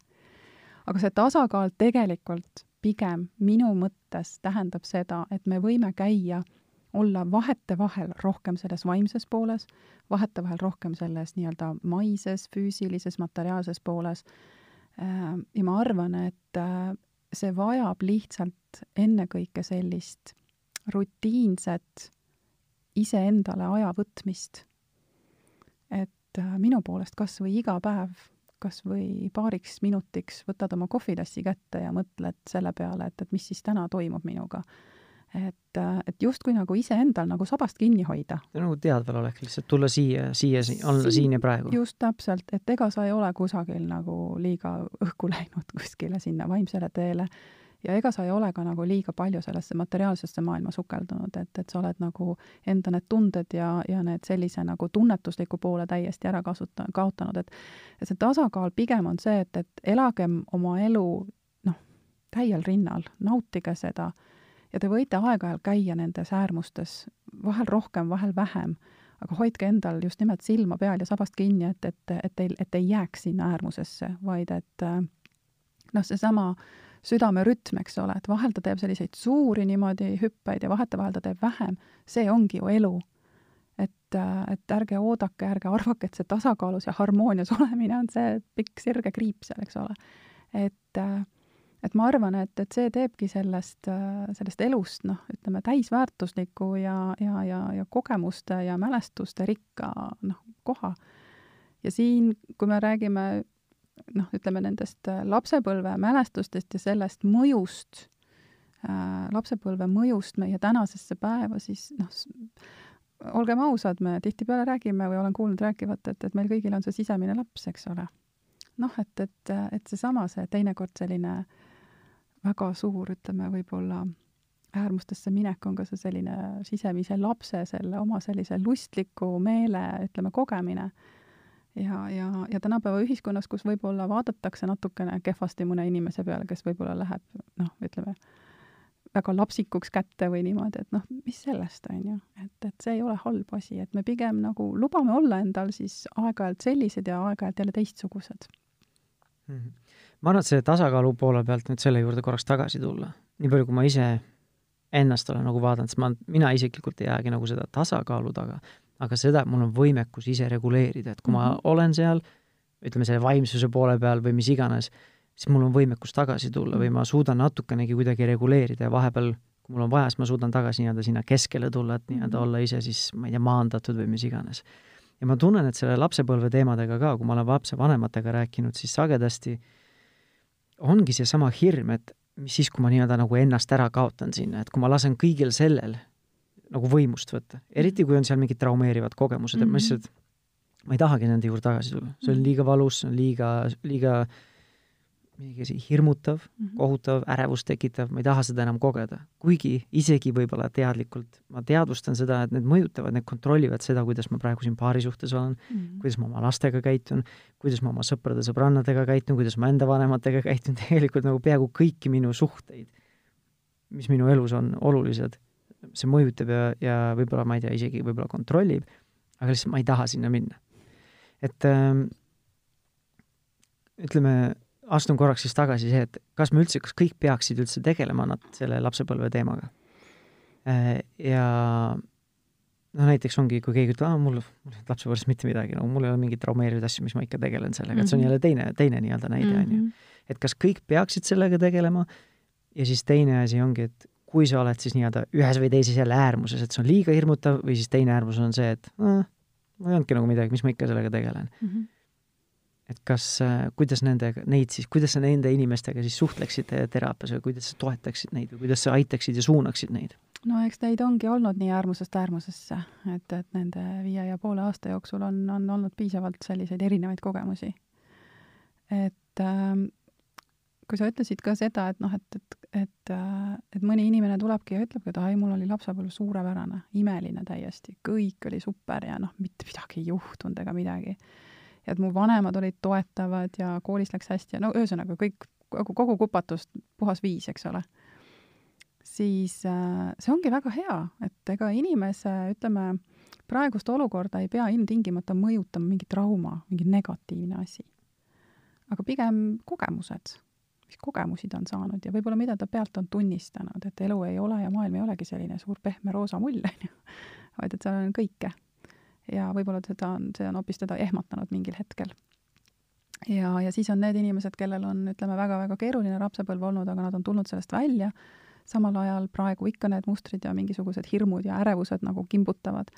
[SPEAKER 3] aga see tasakaal tegelikult pigem minu mõttes tähendab seda, et me võime käia, olla vahetevahel rohkem selles vaimses pooles, vahetevahel rohkem selles nii-öelda maises, füüsilises, materiaalses pooles. ja ma arvan, et see vajab lihtsalt ennekõike sellist rutiinset iseendale aja võtmist. et äh, minu poolest kas või iga päev, kas või paariks minutiks võtad oma kohvitassi kätte ja mõtled selle peale, et, et mis siis täna toimub minuga. et, äh, et justkui nagu iseendal nagu sabast kinni hoida.
[SPEAKER 2] nagu teadvalolek lihtsalt, tulla siia, siia, olla siin ja praegu.
[SPEAKER 3] just täpselt, et ega sa ei ole kusagil nagu liiga õhku läinud kuskile sinna vaimsele teele ja ega sa ei ole ka nagu liiga palju sellesse materiaalsesse maailma sukeldunud, et, et sa oled nagu enda need tunded ja, ja need sellise nagu tunnetusliku poole täiesti ära kasuta-, kaotanud, et see tasakaal pigem on see, et, et elagem oma elu noh, täiel rinnal, nautige seda ja te võite aeg-ajalt käia nendes äärmustes, vahel rohkem, vahel vähem, aga hoidke endal just nimelt silma peal ja sabast kinni, et, et, et ei, et ei jääks sinna äärmusesse, vaid et noh, seesama äh, südamerütm, eks ole, et vahel ta teeb selliseid suuri niimoodi hüppeid ja vahetevahel ta teeb vähem, see ongi ju elu. et, et ärge oodake, ärge arvake, et see tasakaalus ja harmoonias olemine on see pikk sirge kriip seal, eks ole. et, et ma arvan, et, et see teebki sellest, sellest elust, noh, ütleme, täisväärtusliku ja, ja, ja, ja kogemuste ja mälestuste rikka, noh, koha. ja siin, kui me räägime noh, ütleme nendest äh, lapsepõlve mälestustest ja sellest mõjust äh,, lapsepõlve mõjust meie tänasesse päeva, siis noh, olgem ausad, me tihtipeale räägime või olen kuulnud rääkivat, et, et meil kõigil on see sisemine laps, eks ole. noh, et, et, et seesama, see teinekord selline väga suur, ütleme, võib-olla äärmustesse minek on ka see selline sisemise lapse, selle oma sellise lustliku meele, ütleme, kogemine ja, ja, ja tänapäeva ühiskonnas, kus võib-olla vaadatakse natukene kehvasti mõne inimese peale, kes võib-olla läheb noh, ütleme, väga lapsikuks kätte või niimoodi, et noh, mis sellest, on ju. et, et see ei ole halb asi, et me pigem nagu lubame olla endal siis aeg-ajalt sellised ja aeg-ajalt jälle teistsugused
[SPEAKER 2] mm. -hmm. ma arvan, et see tasakaalu poole pealt nüüd selle juurde korraks tagasi tulla, nii palju, kui ma ise ennast olen nagu vaadanud, siis ma, mina isiklikult ei jäägi nagu seda tasakaalu taga aga seda, et mul on võimekus ise reguleerida, et kui mm -hmm. ma olen seal, ütleme, selle vaimsuse poole peal või mis iganes, siis mul on võimekus tagasi tulla või ma suudan natukenegi kuidagi reguleerida ja vahepeal, kui mul on vaja, siis ma suudan tagasi nii-öelda sinna keskele tulla, et nii-öelda mhm. olla ise siis, ma ei tea, maandatud või mis iganes. ja ma tunnen, et selle lapsepõlve teemadega ka, kui ma olen lapsevanematega rääkinud, siis sagedasti ongi seesama hirm, et mis siis, kui ma nii-öelda nagu ennast ära kaotan sinna, et kui ma lasen kõigil sellel nagu võimust võtta, eriti kui on seal mingid traumeerivad kogemused mm, -hmm. et ma mhm. lihtsalt, ma ei tahagi nende juurde tagasi tulla, see on mhm. liiga valus, see on liiga, liiga mingi hirmutav mm, -hmm. kohutav, ärevust tekitav, ma ei taha seda enam kogeda. kuigi isegi võib-olla teadlikult ma teadvustan seda, et need mõjutavad, need kontrollivad seda, kuidas ma praegu siin paari suhtes olen mm, -hmm. kuidas ma oma lastega käitun, kuidas ma oma sõprade-sõbrannadega käitun, kuidas ma enda vanematega käitun, tegelikult nagu peaaegu kõiki minu suhteid, mis minu elus on olulised, see mõjutab ja, ja võib-olla, ma ei tea, isegi võib-olla kontrollib, aga lihtsalt ma ei taha sinna minna. et ähm, ütleme, astun korraks siis tagasi see, et kas me üldse, kas kõik peaksid üldse tegelema nad selle lapsepõlve teemaga äh,. ja noh, näiteks ongi, kui keegi ütleb, aa, mul, mul lapsepõlves mitte midagi, no mul ei ole mingeid traumeerivaid asju, mis ma ikka tegelen sellega mm, -hmm. et see on mhm. jälle teine, teine nii-öelda näide, on ju. Mhm. et kas kõik peaksid sellega tegelema ja siis teine asi ongi, et kui sa oled siis nii-öelda ühes või teises jälle äärmuses, et see on liiga hirmutav või siis teine äärmus on see, et äh, no ei olnudki nagu midagi, mis ma ikka sellega tegelen mm. -hmm. et kas, äh, kuidas nendega, neid siis, kuidas sa nende inimestega siis suhtleksid teraapias või kuidas sa toetaksid neid või kuidas sa aitaksid ja suunaksid neid?
[SPEAKER 3] no eks neid ongi olnud nii äärmusest äärmusesse, et, et nende viie ja poole aasta jooksul on, on olnud piisavalt selliseid erinevaid kogemusi. et äh, kui sa ütlesid ka seda, et noh, et, et, et, et mõni inimene tulebki ja ütlebki, et ai, mul oli lapsepõlv suurepärane, imeline täiesti, kõik oli super ja noh, mitte midagi ei juhtunud ega midagi. ja et mu vanemad olid toetavad ja koolis läks hästi ja no ühesõnaga kõik, kogu, kogu kupatus, puhas viis, eks ole. siis äh, see ongi väga hea, et ega inimese, ütleme, praegust olukorda ei pea ilmtingimata mõjutama mingi trauma, mingi negatiivne asi. aga pigem kogemused mis kogemusi ta on saanud ja võib-olla mida ta pealt on tunnistanud, et elu ei ole ja maailm ei olegi selline suur pehme roosa mull, on ju, vaid et seal on kõike. ja võib-olla seda on, see on hoopis teda ehmatanud mingil hetkel. ja, ja siis on need inimesed, kellel on, ütleme, väga-väga keeruline lapsepõlv olnud, aga nad on tulnud sellest välja, samal ajal praegu ikka need mustrid ja mingisugused hirmud ja ärevused nagu kimbutavad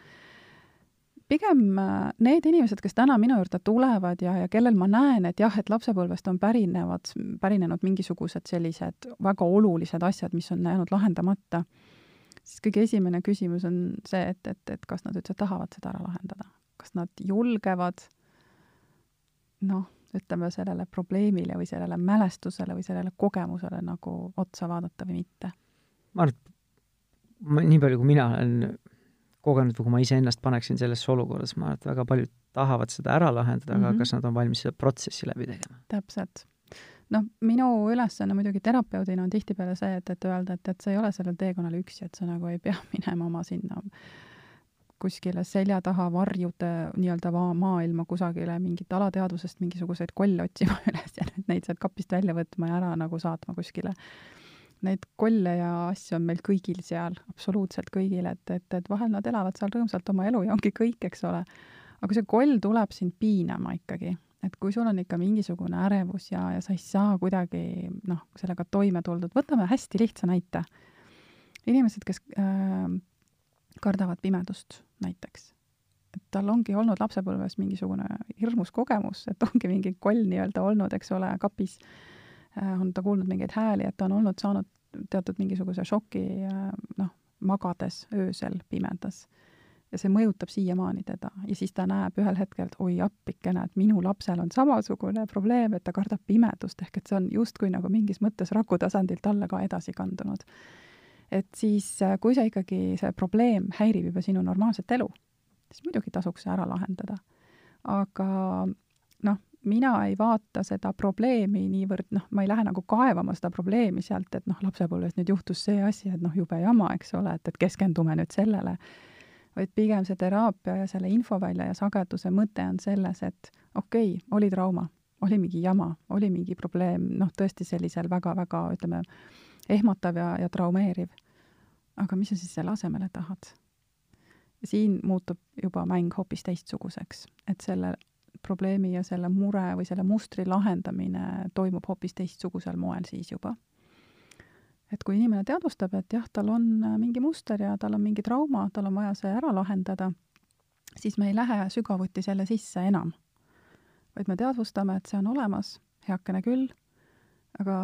[SPEAKER 3] pigem äh, need inimesed, kes täna minu juurde tulevad ja, ja kellel ma näen, et jah, et lapsepõlvest on pärinevad, pärinenud mingisugused sellised väga olulised asjad, mis on jäänud lahendamata, siis kõige esimene küsimus on see, et, et, et kas nad üldse tahavad seda ära lahendada. kas nad julgevad noh, ütleme sellele probleemile või sellele mälestusele või sellele kogemusele nagu otsa vaadata või mitte?
[SPEAKER 2] ma arvan, et nii palju, kui mina olen kogenud või kui ma iseennast paneksin sellesse olukorda, siis ma arvan, et väga paljud tahavad seda ära lahendada mm, -hmm. aga mhm. kas nad on valmis seda protsessi läbi tegema?
[SPEAKER 3] täpselt. noh, minu ülesanne muidugi terapeudina on tihtipeale see, et, et öelda, et, et sa ei ole sellel teekonnal üksi, et sa nagu ei pea minema oma sinna kuskile selja taha varjude nii-öelda maailma kusagile mingit alateadvusest mingisuguseid kolle otsima üles ja neid sealt kapist välja võtma ja ära nagu saatma kuskile neid kolle ja asju on meil kõigil seal, absoluutselt kõigil, et, et, et vahel nad elavad seal rõõmsalt oma elu ja ongi kõik, eks ole. aga see koll tuleb sind piinama ikkagi, et kui sul on ikka mingisugune ärevus ja, ja sa ei saa kuidagi noh, sellega toime tuldud, võtame hästi lihtsa näite. inimesed, kes äh, kardavad pimedust näiteks, et tal ongi olnud lapsepõlves mingisugune hirmus kogemus, et ongi mingi koll nii-öelda olnud, eks ole, kapis on ta kuulnud mingeid hääli, et ta on olnud saanud teatud mingisuguse šoki äh, noh, magades öösel pimedas. ja see mõjutab siiamaani teda ja siis ta näeb ühel hetkel, et oi appikene, et minu lapsel on samasugune probleem, et ta kardab pimedust, ehk et see on justkui nagu mingis mõttes raku tasandilt talle ka edasi kandunud. et siis, äh, kui see ikkagi, see probleem häirib juba sinu normaalset elu, siis muidugi tasuks see ära lahendada. aga noh, mina ei vaata seda probleemi niivõrd, noh, ma ei lähe nagu kaevama seda probleemi sealt, et noh, lapsepõlves nüüd juhtus see asi, et noh, jube jama, eks ole, et, et keskendume nüüd sellele, vaid pigem see teraapia ja selle infovälja ja sageduse mõte on selles, et okei okay,, oli trauma, oli mingi jama, oli mingi probleem, noh, tõesti sellisel väga-väga, ütleme, ehmatav ja, ja traumeeriv. aga mis sa siis selle asemele tahad? siin muutub juba mäng hoopis teistsuguseks, et selle probleemi ja selle mure või selle mustri lahendamine toimub hoopis teistsugusel moel siis juba. et kui inimene teadvustab, et jah, tal on äh, mingi muster ja tal on mingi trauma, tal on vaja see ära lahendada, siis me ei lähe sügavuti selle sisse enam. vaid me teadvustame, et see on olemas, heakene küll, aga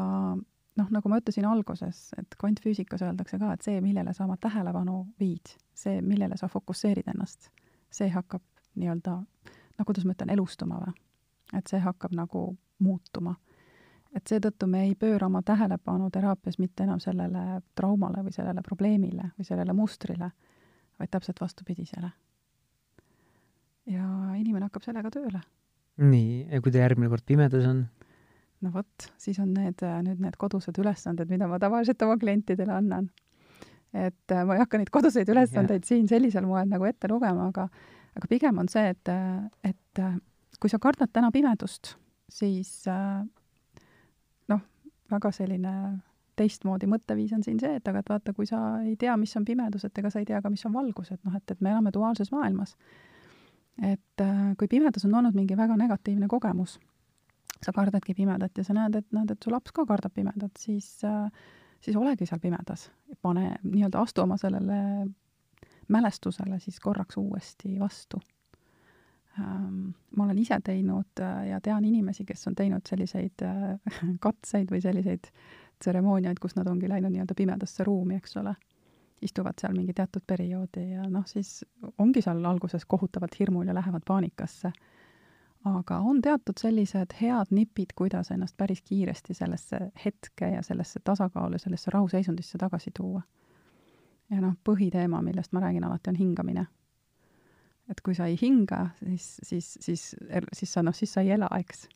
[SPEAKER 3] noh, nagu ma ütlesin alguses, et kvantfüüsikas öeldakse ka, et see, millele sa oma tähelepanu viid, see, millele sa fokusseerid ennast, see hakkab nii-öelda no kuidas ma ütlen, elustuma või? et see hakkab nagu muutuma. et seetõttu me ei pööra oma tähelepanu teraapias mitte enam sellele traumale või sellele probleemile või sellele mustrile, vaid täpselt vastupidisele. ja inimene hakkab sellega tööle.
[SPEAKER 2] nii, ja kui ta järgmine kord pimedas on?
[SPEAKER 3] no vot, siis on need, nüüd need kodused ülesanded, mida ma tavaliselt oma klientidele annan. et äh, ma ei hakka neid koduseid ülesandeid yeah. siin sellisel moel nagu ette lugema, aga aga pigem on see, et, et kui sa kardad täna pimedust, siis noh, väga selline teistmoodi mõtteviis on siin see, et aga et vaata, kui sa ei tea, mis on pimedus, et ega sa ei tea ka, mis on valgus, et noh, et, et me elame duaalses maailmas. et kui pimedus on olnud mingi väga negatiivne kogemus, sa kardadki pimedat ja sa näed, et näed, et su laps ka kardab pimedat, siis siis olegi seal pimedas. pane, nii-öelda astu oma sellele mälestusele siis korraks uuesti vastu. ähm, ma olen ise teinud äh, ja tean inimesi, kes on teinud selliseid äh, katseid või selliseid tseremooniaid, kus nad ongi läinud nii-öelda pimedasse ruumi, eks ole. istuvad seal mingi teatud perioodi ja noh, siis ongi seal alguses kohutavalt hirmul ja lähevad paanikasse. aga on teatud sellised head nipid, kuidas ennast päris kiiresti sellesse hetke ja sellesse tasakaalu, sellesse rahuseisundisse tagasi tuua. Ja noh, põhiteema, millest ma räägin alati, on hingamine et kui sa ei hinga, siis, siis, siis, siis sa noh, siis sa ei ela, eks.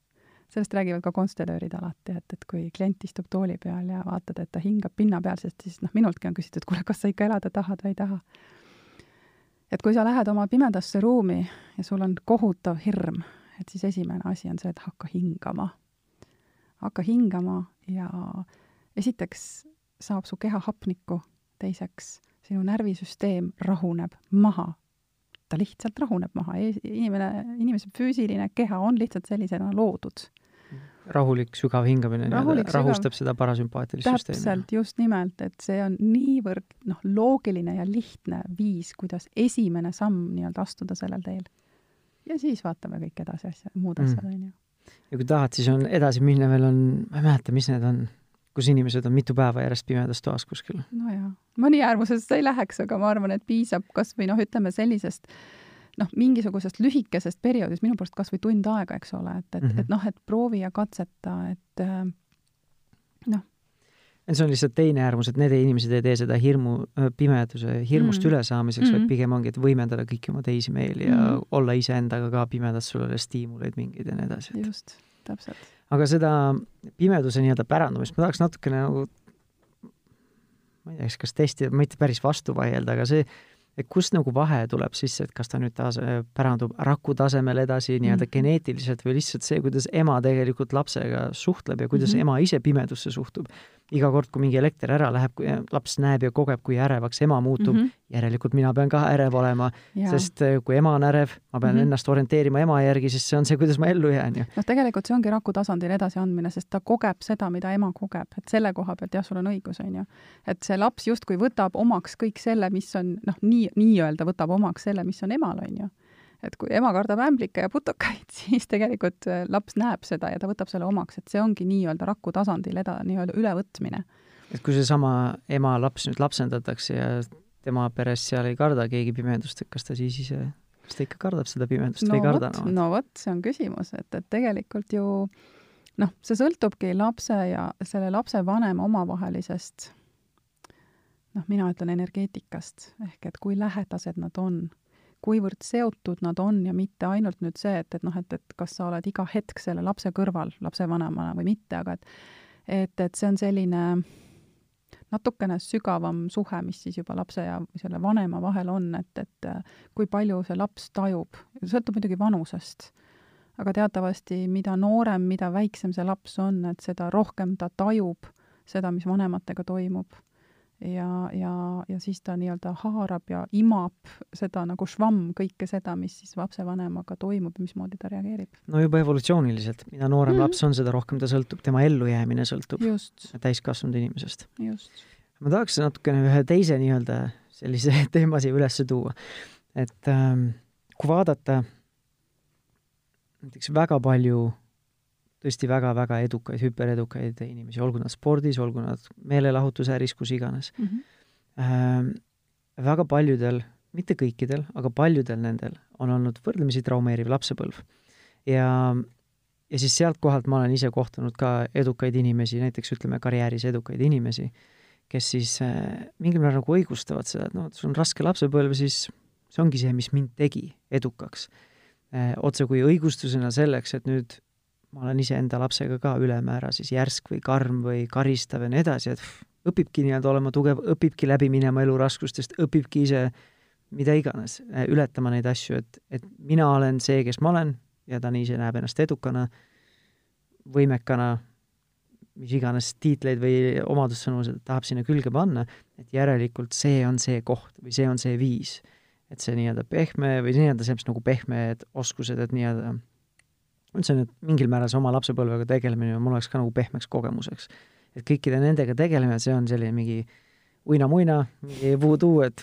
[SPEAKER 3] sellest räägivad ka konstellöörid alati, et, et kui klient istub tooli peal ja vaatad, et ta hingab pinnapealselt, siis noh, minultki on küsitud, kuule, kas sa ikka elada tahad või ei taha. et kui sa lähed oma pimedasse ruumi ja sul on kohutav hirm, et siis esimene asi on see, et hakka hingama. hakka hingama ja esiteks saab su keha hapnikku, teiseks sinu närvisüsteem rahuneb maha ta lihtsalt rahuneb maha, inimene, inimese füüsiline keha on lihtsalt sellisena loodud.
[SPEAKER 2] rahulik sügav hingamine rahulik, rahustab sügav... seda parasümpaatilist süsteemi.
[SPEAKER 3] täpselt, just nimelt, et see on niivõrd noh, loogiline ja lihtne viis, kuidas esimene samm nii-öelda astuda sellel teel. ja siis vaatame kõik edasi asja, muud asjad, mm. on ju.
[SPEAKER 2] ja kui tahad, siis on edasi minna veel on, ma ei mäleta, mis need on kus inimesed on mitu päeva järjest pimedas toas kuskil.
[SPEAKER 3] no jaa, mõni äärmusest ei läheks, aga ma arvan, et piisab kas või noh, ütleme sellisest noh, mingisugusest lühikesest perioodist, minu poolest kas või tund aega, eks ole, et, et mm, -hmm. et noh, et proovi ja katseta, et äh, noh.
[SPEAKER 2] see on lihtsalt teine äärmus, et need inimesed ei tee seda hirmu, äh, pimeduse hirmust mm -hmm. ülesaamiseks mm, -hmm. vaid pigem ongi, et võimendada kõiki oma teisi meeli ja mm -hmm. olla iseendaga ka pimedas, sul ei ole stiimuleid mingeid ja nii edasi.
[SPEAKER 3] just, täpselt
[SPEAKER 2] aga seda pimeduse nii-öelda pärandumist ma tahaks natukene nagu ma ei tea, kas testida, mitte päris vastu vaielda, aga see, et kust nagu vahe tuleb sisse, et kas ta nüüd taas pärandub raku tasemel edasi nii-öelda mm geneetiliselt või lihtsalt see, kuidas ema tegelikult lapsega suhtleb ja kuidas mm -hmm. ema ise pimedusse suhtub iga kord, kui mingi elekter ära läheb, kui laps näeb ja kogeb, kui ärevaks ema muutub mm, -hmm. Järelikult mina pean ka ärev olema, sest äh, kui ema on ärev, ma pean mm -hmm. ennast orienteerima ema järgi, sest see on see, kuidas ma ellu jään ju.
[SPEAKER 3] noh, tegelikult see ongi raku tasandil edasiandmine, sest ta kogeb seda, mida ema kogeb, et selle koha pealt jah, sul on õigus, on ju. et see laps justkui võtab omaks kõik selle, mis on noh, nii, nii-öelda võtab omaks selle, mis on emal, on ju et kui ema kardab ämblikke ja putukaid, siis tegelikult äh, laps näeb seda ja ta võtab selle omaks, et see ongi nii-öelda raku tasandil eda-, nii-öelda ülevõtmine.
[SPEAKER 2] et kui seesama ema laps nüüd lapsendatakse ja tema peres seal ei karda keegi pimedust, et kas ta siis ise, kas ta ikka kardab seda pimedust no või ei karda?
[SPEAKER 3] no vot, see on küsimus, et, et tegelikult ju noh, see sõltubki lapse ja selle lapsevanema omavahelisest noh, mina ütlen energeetikast, ehk et kui lähedased nad on kuivõrd seotud nad on ja mitte ainult nüüd see, et, et noh, et, et kas sa oled iga hetk selle lapse kõrval lapsevanemana või mitte, aga et et, et see on selline natukene sügavam suhe, mis siis juba lapse ja selle vanema vahel on, et, et kui palju see laps tajub, sõltub muidugi vanusest, aga teatavasti mida noorem, mida väiksem see laps on, et seda rohkem ta tajub seda, mis vanematega toimub ja, ja, ja siis ta nii-öelda haarab ja imab seda nagu švamm, kõike seda, mis siis lapsevanemaga toimub ja mismoodi ta reageerib.
[SPEAKER 2] no juba evolutsiooniliselt, mida noorem mm -hmm. laps on, seda rohkem ta sõltub, tema ellujäämine sõltub täiskasvanud inimesest. ma tahaks natukene ühe teise nii-öelda sellise teema siia üles tuua. et ähm, kui vaadata näiteks väga palju tõesti väga-väga edukaid, hüperedukaid inimesi, olgu nad spordis, olgu nad meelelahutusäris, kus iganes mm. -hmm. Ähm, väga paljudel, mitte kõikidel, aga paljudel nendel on olnud võrdlemisi traumeeriv lapsepõlv. ja, ja siis sealt kohalt ma olen ise kohtunud ka edukaid inimesi, näiteks ütleme, karjääris edukaid inimesi, kes siis äh, mingil määral nagu õigustavad seda, et noh, sul on raske lapsepõlv, siis see ongi see, mis mind tegi edukaks äh,. otse kui õigustusena selleks, et nüüd ma olen iseenda lapsega ka ülemäära siis järsk või karm või karistav ja nii edasi, et õpibki nii-öelda olema tugev, õpibki läbi minema eluraskustest, õpibki ise mida iganes, ületama neid asju, et, et mina olen see, kes ma olen ja ta ise näeb ennast edukana, võimekana, mis iganes tiitleid või omadussõnu tahab sinna külge panna, et järelikult see on see koht või see on see viis. et see nii-öelda pehme või nii-öelda see, mis nagu pehmed oskused, et nii-öelda ütlesin, et mingil määral see oma lapsepõlvega tegelemine mul oleks ka nagu pehmeks kogemuseks. et kõikide nendega tegelemine, see on selline mingi uina-muina, mingi voodoo, et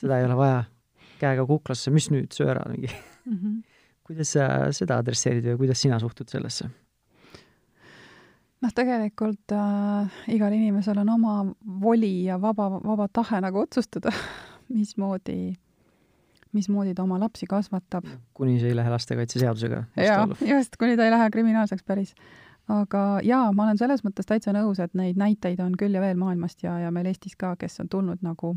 [SPEAKER 2] seda ei ole vaja käega kuklasse, mis nüüd, söö ära mingi mm. -hmm. kuidas sa seda adresseerid või kuidas sina suhtud sellesse?
[SPEAKER 3] noh, tegelikult äh, igal inimesel on oma voli ja vaba, vaba tahe nagu otsustada mismoodi, mismoodi ta oma lapsi kasvatab.
[SPEAKER 2] kuni see ei lähe lastekaitseseadusega
[SPEAKER 3] jaa, just, kuni ta ei lähe kriminaalseks päris. aga jaa, ma olen selles mõttes täitsa nõus, et neid näiteid on küll ja veel maailmast ja, ja meil Eestis ka, kes on tulnud nagu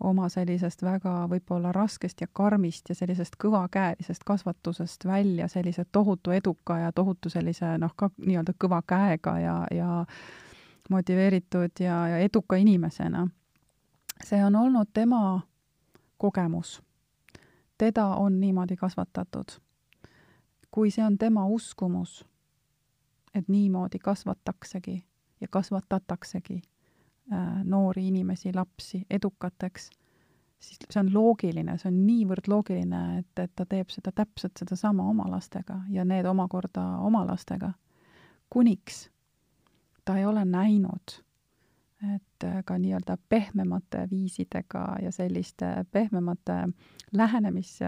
[SPEAKER 3] oma sellisest väga võib-olla raskest ja karmist ja sellisest kõvakäelisest kasvatusest välja sellise tohutu eduka ja tohutu sellise noh, ka nii-öelda kõva käega ja, ja motiveeritud ja, ja eduka inimesena. see on olnud tema kogemus. Teda on niimoodi kasvatatud. kui see on tema uskumus, et niimoodi kasvataksegi ja kasvatataksegi Äh, noori inimesi, lapsi edukateks, siis see on loogiline, see on niivõrd loogiline, et, et ta teeb seda täpselt sedasama oma lastega ja need omakorda oma lastega. kuniks ta ei ole näinud, et äh, ka nii-öelda pehmemate viisidega ja selliste pehmemate lähenemis,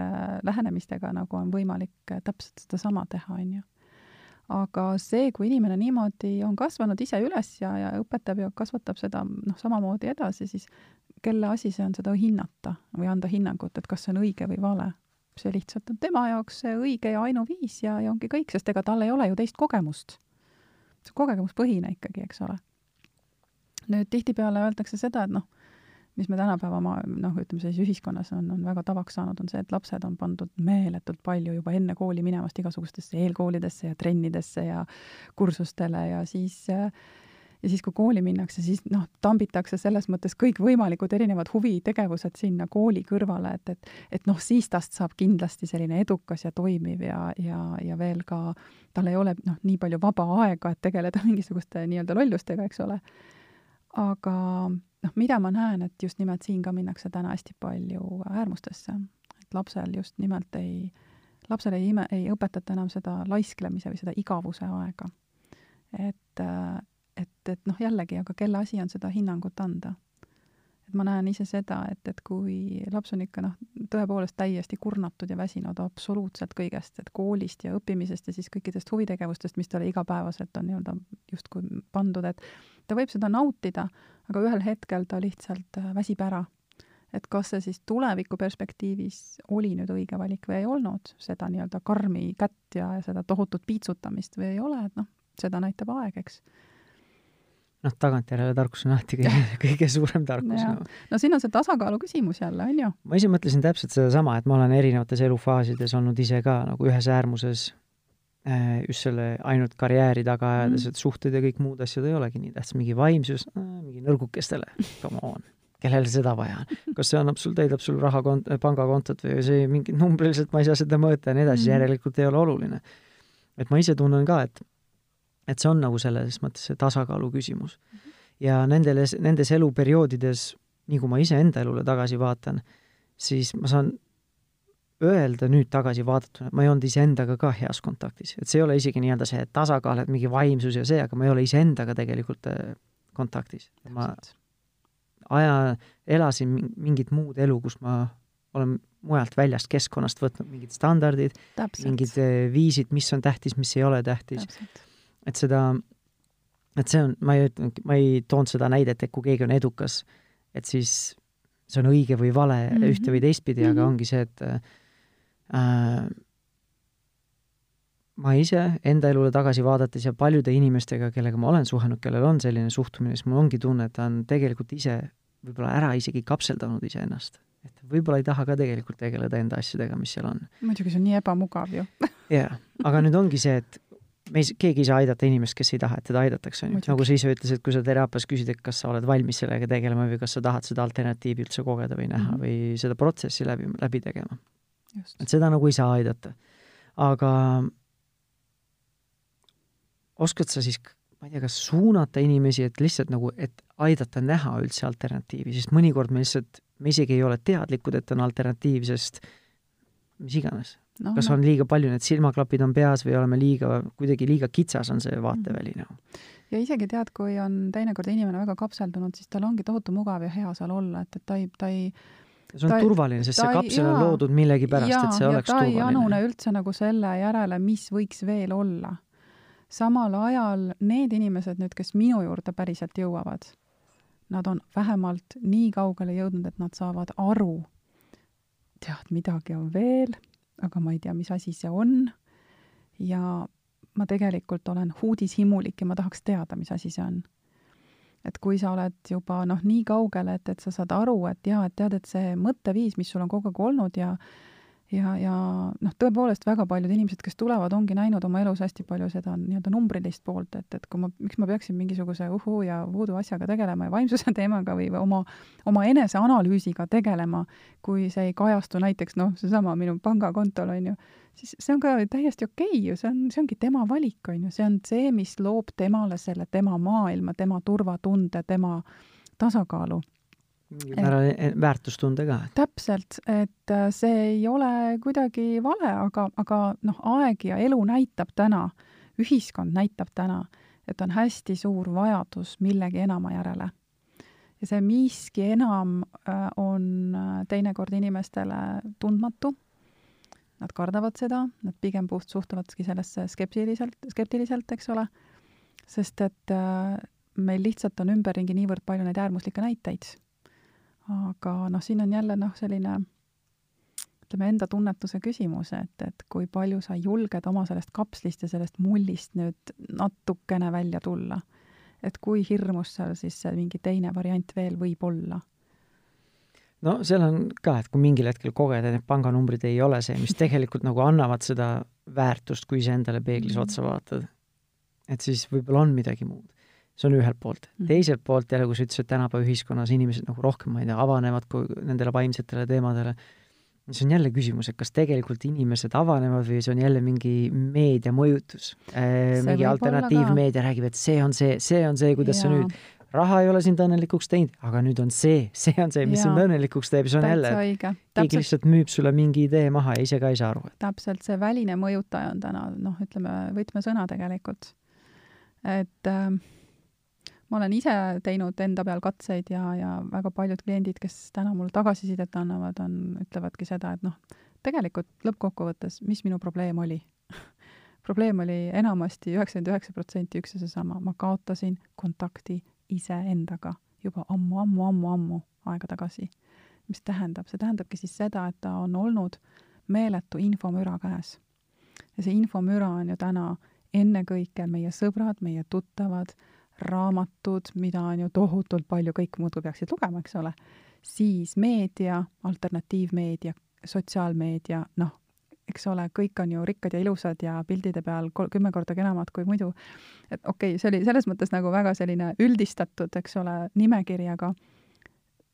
[SPEAKER 3] lähenemistega, nagu on võimalik täpselt sedasama teha, on ju aga see, kui inimene niimoodi on kasvanud ise üles ja, ja õpetab ja kasvatab seda noh, samamoodi edasi, siis kelle asi see on seda hinnata või anda hinnangut, et kas see on õige või vale. see lihtsalt on tema jaoks see õige ja ainuviis ja, ja ongi kõik, sest ega tal ei ole ju teist kogemust. see on kogemuspõhine ikkagi, eks ole. Nüüd tihtipeale öeldakse seda, et noh, mis me tänapäeva ma noh, ütleme siis ühiskonnas on, on väga tavaks saanud, on see, et lapsed on pandud meeletult palju juba enne kooli minevast igasugustesse eelkoolidesse ja trennidesse ja kursustele ja siis ja siis, kui kooli minnakse, siis noh, tambitakse selles mõttes kõikvõimalikud erinevad huvitegevused sinna kooli kõrvale, et, et et noh, siis tast saab kindlasti selline edukas ja toimiv ja, ja, ja veel ka tal ei ole noh, nii palju vaba aega, et tegeleda mingisuguste nii-öelda lollustega, eks ole. Aga noh, mida ma näen, et just nimelt siin ka minnakse täna hästi palju äärmustesse, et lapsel just nimelt ei, lapsele ei ime, ei õpetata enam seda laisklemise või seda igavuse aega. et, et, et noh, jällegi, aga kelle asi on seda hinnangut anda? et ma näen ise seda, et, et kui laps on ikka noh, tõepoolest täiesti kurnatud ja väsinud absoluutselt kõigest, et koolist ja õppimisest ja siis kõikidest huvitegevustest, mis talle igapäevaselt on nii-öelda justkui pandud, et ta võib seda nautida, aga ühel hetkel ta lihtsalt äh, väsib ära. et kas see siis tuleviku perspektiivis oli nüüd õige valik või ei olnud, seda nii-öelda karmi kätt ja seda tohutut piitsutamist või ei ole, et noh, seda näitab aeg, eks
[SPEAKER 2] noh, tagantjärele tarkus on alati kõige, kõige suurem tarkus.
[SPEAKER 3] No. no siin on see tasakaalu küsimus jälle, on ju?
[SPEAKER 2] ma ise mõtlesin täpselt sedasama, et ma olen erinevates elufaasides olnud ise ka nagu ühes äärmuses Äh, just selle ainult karjääri taga ajades mm., et suhted ja kõik muud asjad ei olegi nii tähtsad, mingi vaimsus, mingi nõrgukestele, come on, kellel seda vaja on. kas see annab sul, täidab sul raha kont-, pangakontot või see mingi numbriliselt ma ei saa seda mõõta ja nii edasi mm., järelikult ei ole oluline. et ma ise tunnen ka, et, et see on nagu selles mõttes see tasakaalu küsimus. -hmm. ja nendele, nendes eluperioodides, nii kui ma iseenda elule tagasi vaatan, siis ma saan öelda nüüd tagasi vaadatuna, et ma ei olnud iseendaga ka heas kontaktis, et see ei ole isegi nii-öelda see tasakaal, et mingi vaimsus ja see, aga ma ei ole iseendaga tegelikult äh, kontaktis. ma aja, elasin mingit muud elu, kus ma olen mujalt väljast keskkonnast võtnud mingid standardid, mingid äh, viisid, mis on tähtis, mis ei ole tähtis. Et seda, et see on, ma ei ma ei toonud seda näidet, et kui keegi on edukas, et siis see on õige või vale mm -hmm. ühte või teistpidi mm, -hmm. aga mhm. ongi see, et äh, ma ise enda elule tagasi vaadates ja paljude inimestega, kellega ma olen suhelnud, kellel on selline suhtumine, siis mul ongi tunne, et ta on tegelikult ise võib-olla ära isegi kapseldanud iseennast. et võib-olla ei taha ka tegelikult tegeleda enda asjadega, mis seal on.
[SPEAKER 3] muidugi, see on nii ebamugav ju
[SPEAKER 2] jaa, aga nüüd ongi see, et me ei, keegi ei saa aidata inimest, kes ei taha, et teda aidatakse, on ju. nagu sa ise ütlesid, kui sa teraapias küsid, et kas sa oled valmis sellega tegelema või kas sa tahad seda alternatiivi üldse kogeda või näha mm -hmm. või seda protsessi läbi, läbi tegema et seda nagu ei saa aidata. aga oskad sa siis, ma ei tea, kas suunata inimesi, et lihtsalt nagu, et aidata näha üldse alternatiivi, sest mõnikord me lihtsalt, me isegi ei ole teadlikud, et on alternatiiv, sest mis iganes no,. kas on liiga palju, need silmaklapid on peas või oleme liiga, kuidagi liiga kitsas on see vaateväli nagu no.?
[SPEAKER 3] ja isegi tead, kui on teinekord inimene väga kapseldunud, siis tal ongi tohutu mugav ja hea seal olla, et, et ta ei, ta ei
[SPEAKER 2] see on
[SPEAKER 3] Ta-
[SPEAKER 2] turvaline, sest see
[SPEAKER 3] ta ei-
[SPEAKER 2] kapsel on
[SPEAKER 3] jaa.
[SPEAKER 2] loodud millegipärast, et see
[SPEAKER 3] ja
[SPEAKER 2] oleks
[SPEAKER 3] ta ei anune
[SPEAKER 2] turvaline.
[SPEAKER 3] üldse nagu selle järele, mis võiks veel olla. samal ajal need inimesed nüüd, kes minu juurde päriselt jõuavad, nad on vähemalt nii kaugele jõudnud, et nad saavad aru, tead, midagi on veel, aga ma ei tea, mis asi see on. ja ma tegelikult olen uudishimulik ja ma tahaks teada, mis asi see on. et kui sa oled juba noh, nii kaugel, et, et sa saad aru, et jaa, et tead, et see mõtteviis, mis sul on kogu aeg olnud ja ja, ja noh, tõepoolest väga paljud inimesed, kes tulevad, ongi näinud oma elus hästi palju seda nii-öelda numbrilist poolt, et, et kui ma, miks ma peaksin mingisuguse uhuu ja voodoo asjaga tegelema ja vaimsuse teemaga või, või oma, oma eneseanalüüsiga tegelema, kui see ei kajastu näiteks noh, seesama minu pangakontol, on ju, siis see on ka täiesti okei okay ju, see on, see ongi tema valik, on ju, see on see, mis loob temale selle tema maailma, tema turvatunde, tema tasakaalu
[SPEAKER 2] mingil määral e- väärtustunde ka.
[SPEAKER 3] täpselt, et äh, see ei ole kuidagi vale, aga, aga noh, aeg ja elu näitab täna, ühiskond näitab täna, et on hästi suur vajadus millegi enama järele. ja see miski enam äh, on äh, teinekord inimestele tundmatu. Nad kardavad seda, nad pigem puht suhtuvadki sellesse skeptiliselt, skeptiliselt, eks ole, sest et meil lihtsalt on ümberringi niivõrd palju neid äärmuslikke näiteid aga noh, siin on jälle noh, selline ütleme, enda tunnetuse küsimus, et, et kui palju sa julged oma sellest kapslist ja sellest mullist nüüd natukene välja tulla. et kui hirmus seal siis see mingi teine variant veel võib olla.
[SPEAKER 2] no seal on ka, et kui mingil hetkel kogeda, need panganumbrid ei ole see, mis tegelikult nagu annavad seda väärtust, kui iseendale peeglis
[SPEAKER 3] Mhm.
[SPEAKER 2] otsa vaatad. et siis võib-olla on midagi muud. See on ühelt poolt.
[SPEAKER 3] Mhm.
[SPEAKER 2] teiselt poolt jälle, kui sa ütlesid, et tänapäeva ühiskonnas inimesed nagu rohkem, ma ei tea, avanevad kui nendele vaimsetele teemadele, siis on jälle küsimus, et kas tegelikult inimesed avanevad või see on jälle mingi meedia mõjutus.
[SPEAKER 3] See
[SPEAKER 2] mingi alternatiivmeedia räägib, et see on see, see on see, kuidas sa
[SPEAKER 3] Jaa.
[SPEAKER 2] nüüd raha ei ole sind õnnelikuks teinud, aga nüüd on see, see on see, mis sind õnnelikuks teeb, see on jälle, keegi lihtsalt müüb sulle mingi idee maha ja ise ka ei saa aru.
[SPEAKER 3] täpselt see väline mõjutaja on täna noh, ütleme võtmesõna tegelikult. et äh, ma olen ise teinud enda peal katseid ja, ja väga paljud kliendid, kes täna mulle tagasisidet annavad, on, ütlevadki seda, et noh, tegelikult lõppkokkuvõttes, mis minu probleem oli probleem oli enamasti üheksakümmend üheksa protsenti üks ja seesama, ma kaotasin kontakti iseendaga juba ammu-ammu-ammu-ammu aega tagasi. mis tähendab, see tähendabki siis seda, et ta on olnud meeletu infomüra käes. ja see infomüra on ju täna ennekõike meie sõbrad, meie tuttavad, raamatud, mida on ju tohutult palju, kõik muudkui peaksid lugema, eks ole, siis meedia, alternatiivmeedia, sotsiaalmeedia, noh, eks ole, kõik on ju rikkad ja ilusad ja pildide peal kol-, kümme korda kenamad kui muidu. et okei okay,, see oli selles mõttes nagu väga selline üldistatud, eks ole, nimekiri, aga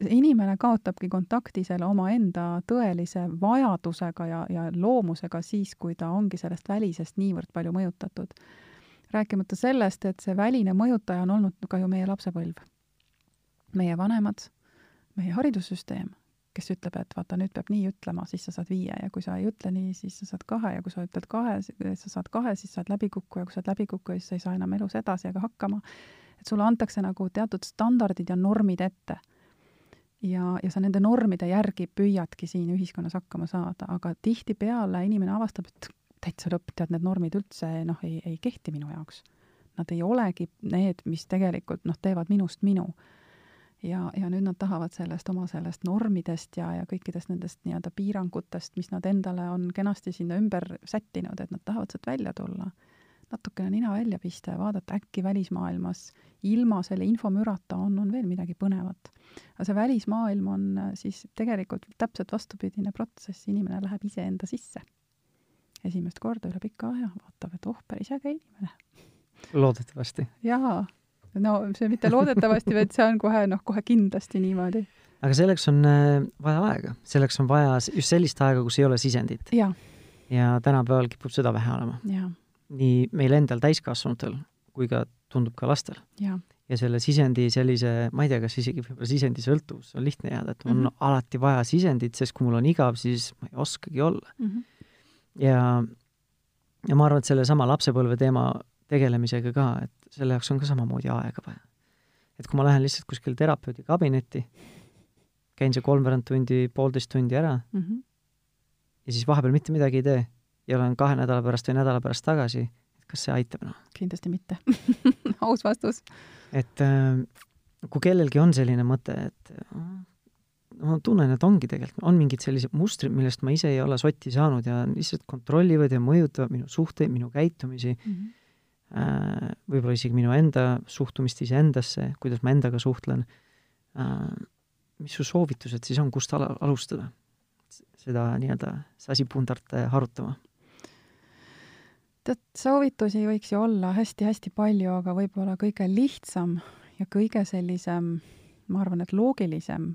[SPEAKER 3] inimene kaotabki kontakti selle omaenda tõelise vajadusega ja, ja loomusega siis, kui ta ongi sellest välisest niivõrd palju mõjutatud. Rääkimata sellest, et see väline mõjutaja on olnud ka ju meie lapsepõlv. meie vanemad, meie haridussüsteem, kes ütleb, et vaata, nüüd peab nii ütlema, siis sa saad viie ja kui sa ei ütle nii, siis sa saad kahe ja kui sa ütled kahe, sa saad kahe, siis sa oled läbikukkuja, kui sa oled läbikukkuja, siis sa ei saa enam elus edasi ega hakkama. et sulle antakse nagu teatud standardid ja normid ette ja, ja sa nende normide järgi püüadki siin ühiskonnas hakkama saada, aga tihtipeale inimene avastab, et täitsa lõpp, tead, need normid üldse noh, ei, ei kehti minu jaoks. Nad ei olegi need, mis tegelikult noh, teevad minust minu. ja, ja nüüd nad tahavad sellest oma sellest normidest ja, ja kõikidest nendest nii-öelda piirangutest, mis nad endale on kenasti sinna ümber sättinud, et nad tahavad sealt välja tulla natukene nina välja pista ja vaadata, äkki välismaailmas ilma selle infomürata on, on veel midagi põnevat. aga see välismaailm on äh, siis tegelikult täpselt vastupidine protsess, inimene läheb iseenda sisse. Esimest korda üle pika aja vaatab, et oh, päris äge inimene.
[SPEAKER 2] loodetavasti.
[SPEAKER 3] jaa, no see mitte loodetavasti, vaid see on kohe noh, kohe kindlasti niimoodi.
[SPEAKER 2] aga selleks on äh, vaja aega, selleks on vaja just sellist aega, kus ei ole sisendit. ja tänapäeval kipub seda vähe olema. nii meil endal, täiskasvanutel, kui ka tundub ka lastel. ja selle sisendi sellise, ma ei tea, kas isegi võib-olla sisendi sõltuvus on lihtne jääda, et on mm. -hmm. alati vaja sisendit, sest kui mul on igav, siis ma ei oskagi olla.
[SPEAKER 3] Mhm.
[SPEAKER 2] Ja, ja ma arvan, et sellesama lapsepõlve teema tegelemisega ka, et selle jaoks on ka samamoodi aega vaja. et kui ma lähen lihtsalt kuskile terapeudi kabinetti, käin see kolmveerand tundi, poolteist tundi ära
[SPEAKER 3] mm. -hmm.
[SPEAKER 2] ja siis vahepeal mitte midagi ei tee ja olen kahe nädala pärast või nädala pärast tagasi, kas see aitab noh?
[SPEAKER 3] kindlasti mitte aus vastus.
[SPEAKER 2] et äh, kui kellelgi on selline mõte, et ma tunnen, et ongi tegelikult, on mingid sellised mustrid, millest ma ise ei ole sotti saanud ja lihtsalt kontrollivad ja mõjutavad minu suhteid, minu käitumisi mm, -hmm võib-olla isegi minu enda suhtumist iseendasse, kuidas ma endaga suhtlen. Äh, mis su soovitused siis on, kust ala, alustada seda nii-öelda sasipundart harutama?
[SPEAKER 3] tead, soovitusi võiks ju olla hästi-hästi palju, aga võib-olla kõige lihtsam ja kõige sellisem, ma arvan, et loogilisem